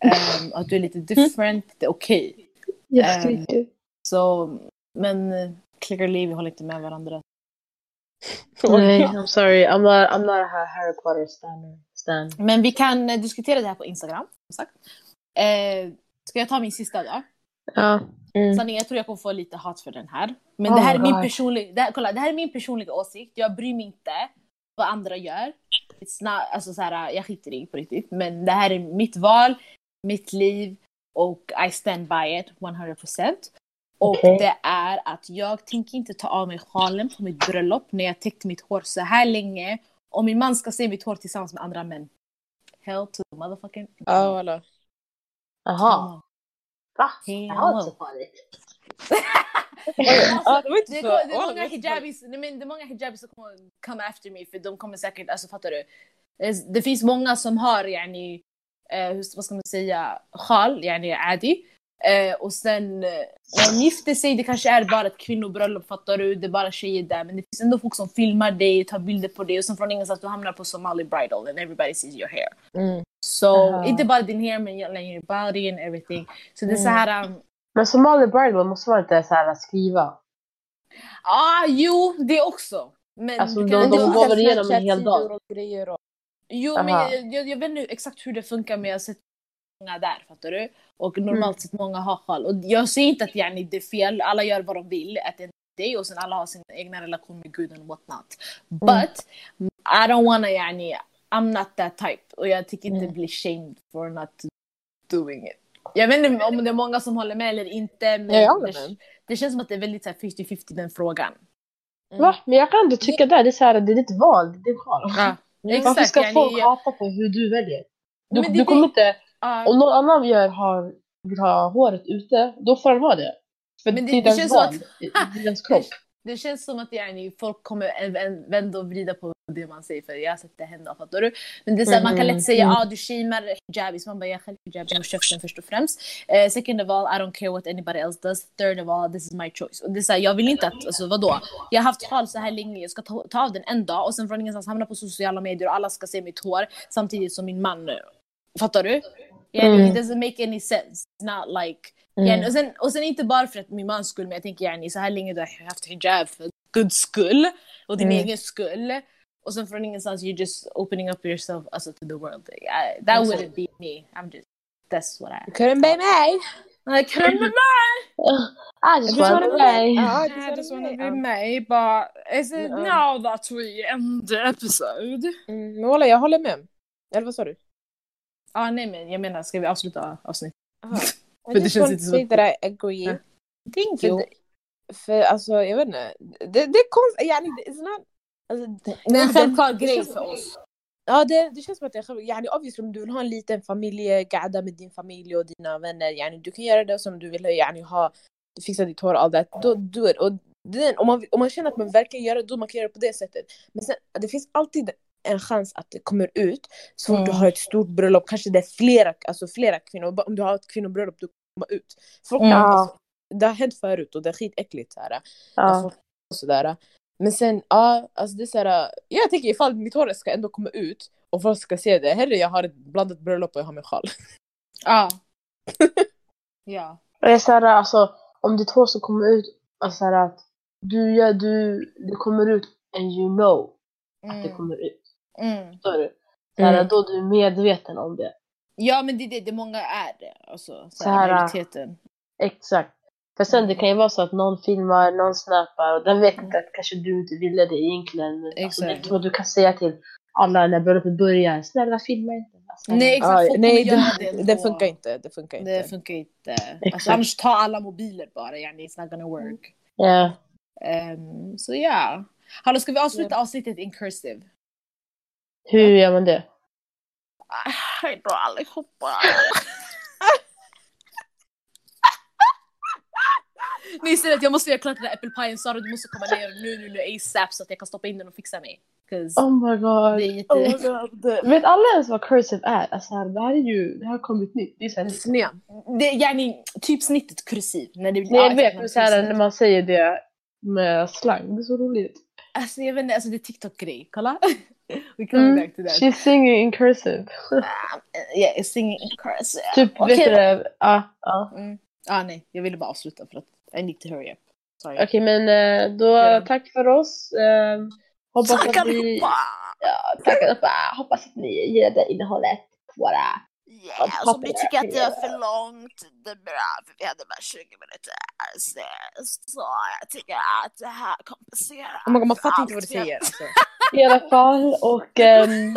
Ehm, att du är lite different, det är okej. Jag Ehm, skriker. Så, men eh, clearly vi håller inte med varandra. Nej, I'm sorry. I'm not, I'm not a Harry Potter stan. Men vi kan eh, diskutera det här på Instagram, som sagt. Eh, ska jag ta min sista då? Ja. Mm. Sanningen, jag tror jag kommer få lite hat för den här. Men Oh det här är min personliga, det här, kolla, det här är min personliga åsikt. Jag bryr mig inte vad andra gör. It's not, alltså så här, jag skiter i på riktigt. Men det här är mitt val, mitt liv och I stand by it 100%. Och det är att jag tänker inte ta av mig sjalen på mitt bröllop när jag täckt mitt hår så här länge. Och min man ska se mitt hår tillsammans med andra män. Hell to the motherfucking... Ja, voilà. Jaha. Va? Hell Det var inte så farligt. Det är, många hijabis, nej, men det är många hijabis som kommer come after me för de kommer säkert, alltså fattar du? Det, det finns många som har yani, eh, vad ska man säga, sjal, yani adi. Eh, och sen eh, när de gifter sig, det kanske är bara ett kvinnobröllop, fattar du? Det är bara tjejer där. Men det finns ändå folk som filmar dig, tar bilder på dig och sen från ingenstans du hamnar på Somali bridal and everybody sees your hair. Mm. Så Aha. inte bara din hair men like, your body and everything. Så det är så här, um, Men Somali Bridal måste man inte så här skriva. ah jo det också. Men Alltså, du de- kan de ändå- går väl igenom en hel dag? Och grejer och... Jo, men Aha. jag, jag, jag vet inte exakt hur det funkar men jag har sett många där, fattar du? Och normalt sett många har sjal. Och jag säger inte att yani, det är fel, alla gör vad de vill at the end of the day och sen alla har sin egna relation med Gud and what not. But I don't wanna yani, I'm not that type. Och jag tycker inte Mm. bli shamed for not doing it. Jag vet inte om det är många som håller med eller inte men Ja, det, det känns som att det är väldigt så här 50-50 den frågan. Mm. Va? Men jag kan inte tycka det. Det är så här, det är ditt val. Det är ditt val. Ja, Varför ska folk hata på hur du väljer? Du, det- du kommer inte... ja. Om någon annan gör, har, vill ha håret ute, då får han ha det. För Men det- det, det känns som att- Det är dens kropp. Det känns som att yani, folk kommer vända och vrida på det man säger för jag har sett det hända, fattar du? Men det är så här, man kan lätt säga Mm, ah, du shamear hijabis, man bara jag själv hijabi och käften först och främst. Eh, second of all, I don't care what anybody else does. Third of all, this is my choice. Och det är så här, jag vill inte att, alltså vadå? Jag har haft sjal så här länge, jag ska ta, ta av den en dag och sen från ingenstans hamna på sociala medier och alla ska se mitt hår samtidigt som min man, fattar du? Yani, Mm. It doesn't make any sense. It's not like Mm. Yani, och, sen, och sen inte bara för att min mans skull, men jag tänker yani, så här länge du har haft hijab för guds skull och din Mm. egen skull. Och sen från ingenstans you're just opening up yourself alltså, to the world. I, that Alltså- wouldn't be me. I'm just, that's what I... Couldn't be me! I can't remember! I just just wanna wanna I just wanna be me, but is it Ja. now that we end the episode? Mm, men voilà, jag håller med. Eller vad sa du? Ah, nej men jag menar, ska vi avsluta avsnittet? För I det just känns inte att- that I agree. Ja. Thank För, you! det- för alltså, jag vet inte. Det, det är konstigt. Yani, it's not... Alltså, Det är en självklar grej för oss. Ja, det, det känns som att det är själv- yani, obviously, om du vill ha en liten familjegada med din familj och dina vänner, yani, du kan göra det som du vill yani, ha, fixa ditt hår och allt det, då do it. Och den, om, man, om man känner att man verkligen gör det, då man kan göra det på det sättet. Men sen, det finns alltid en chans att det kommer ut så fort du Mm. har ett stort bröllop, kanske det är flera, alltså flera kvinnor, om du har ett kvinnobröllop, du kommer ut. Folk, Mm. alltså, det har hänt förut och det är skitäckligt. Så här. Ja. Och sådär. Men sen, ja, alltså det är såhär, jag tänker ifall mitt hår ska ändå komma ut och folk ska se det, hellre jag har ett blandat bröllop och jag har min sjal. Ja. ja. Och det är såhär, alltså om ditt hår ska komma ut, alltså såhär att du gör, du, det kommer ut and you know att det Mm. kommer ut. Mm. Förstår du? Såhär, Mm. Då du är medveten om det. Ja men det är det, det många är det. Alltså, så Så här, majoriteten. Exakt. För sen det kan ju vara så att någon filmar, någon snappar och den vet inte att kanske du inte ville det egentligen. Men alltså, det Exakt. inte så att du kan säga till alla när bröllopet börjar, snälla filma inte. Alltså, Nej, exakt. Folk nej, det, det det funkar inte. Det funkar inte. Det funkar inte. Alltså, annars ta alla mobiler bara, yani it's not gonna work. Ja. Um, så ja. Hallå, ska vi avsluta avsnittet in cursive? Hur gör man det? Hej då allihopa! Nej istället, jag måste göra klart den där äppelpajen. Sara du måste komma ner nu, nu, nu ASAP så att jag kan stoppa in den och fixa mig. Oh my god. det är jätte... Oh my God. Vet alla ens vad cursive är? Alltså det här är ju, det har kommit nytt. Det är så här, Snea. Det är yani typ snittet kursiv. När det, Nej jag ja, vet, men så här, kursiv. när man säger det med slang, det är så roligt. Alltså jag vet inte, alltså det är TikTok-grej. Kolla! We come Mm. back to that. She's singing in cursive. Yeah, singing in cursive. typ, Okej vet du det? Ja, ja. Mm. Ah, nej, jag ville bara avsluta för att I need to hurry up. Okej men eh, då, Ja. tack för oss. Eh, hoppas Tack att ni... Ja, tack allihopa. Hoppas att ni gillade innehållet på våra... Yeah, alltså, om ni tycker att det var för långt, det är bra för vi hade bara 20 minuter. Så, så jag tycker att det här kompenserar. Oh my God, man fattar inte vad du säger. Alltså. I alla fall och ehm,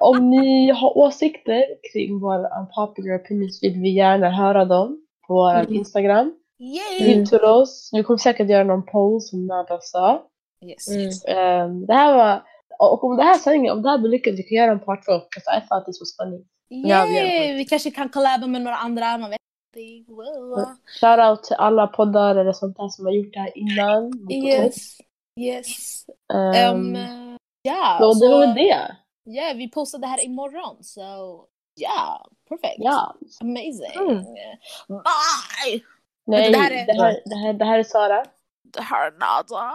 om ni har åsikter kring våra unpopular opinions vill vi gärna höra dem på vår Mm. Instagram. Yay! Till oss. Vi kommer säkert göra någon poll som Nada sa. Yes, Mm. Ehm, det här var, och om det här sändningen, om det här blir lyckat, vi kan göra en part 2. Because I thought this was funny. Ja, vi det. Vi kanske kan collaba med några andra, man vet inte. Wow. Shoutout till alla poddar eller sånt där som har gjort det här innan. Yes, yes. Ehm, Um, ja, så det så, var väl det. ja, vi postar det här imorgon. Så ja, perfect. Ja. Amazing. Mm. Bye! Nej, det här är- det här, det här, det här är Sara. Det här är Nada.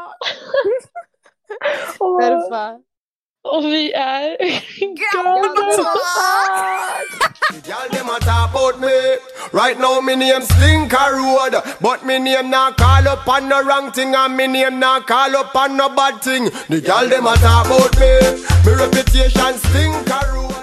och vi er är... The Y'all them a talk about me. Right now me name Stinker Road, but me name not call up on no wrong thing, and me name not call up on no bad thing. The y'all them a talk about me. Me reputation Stinker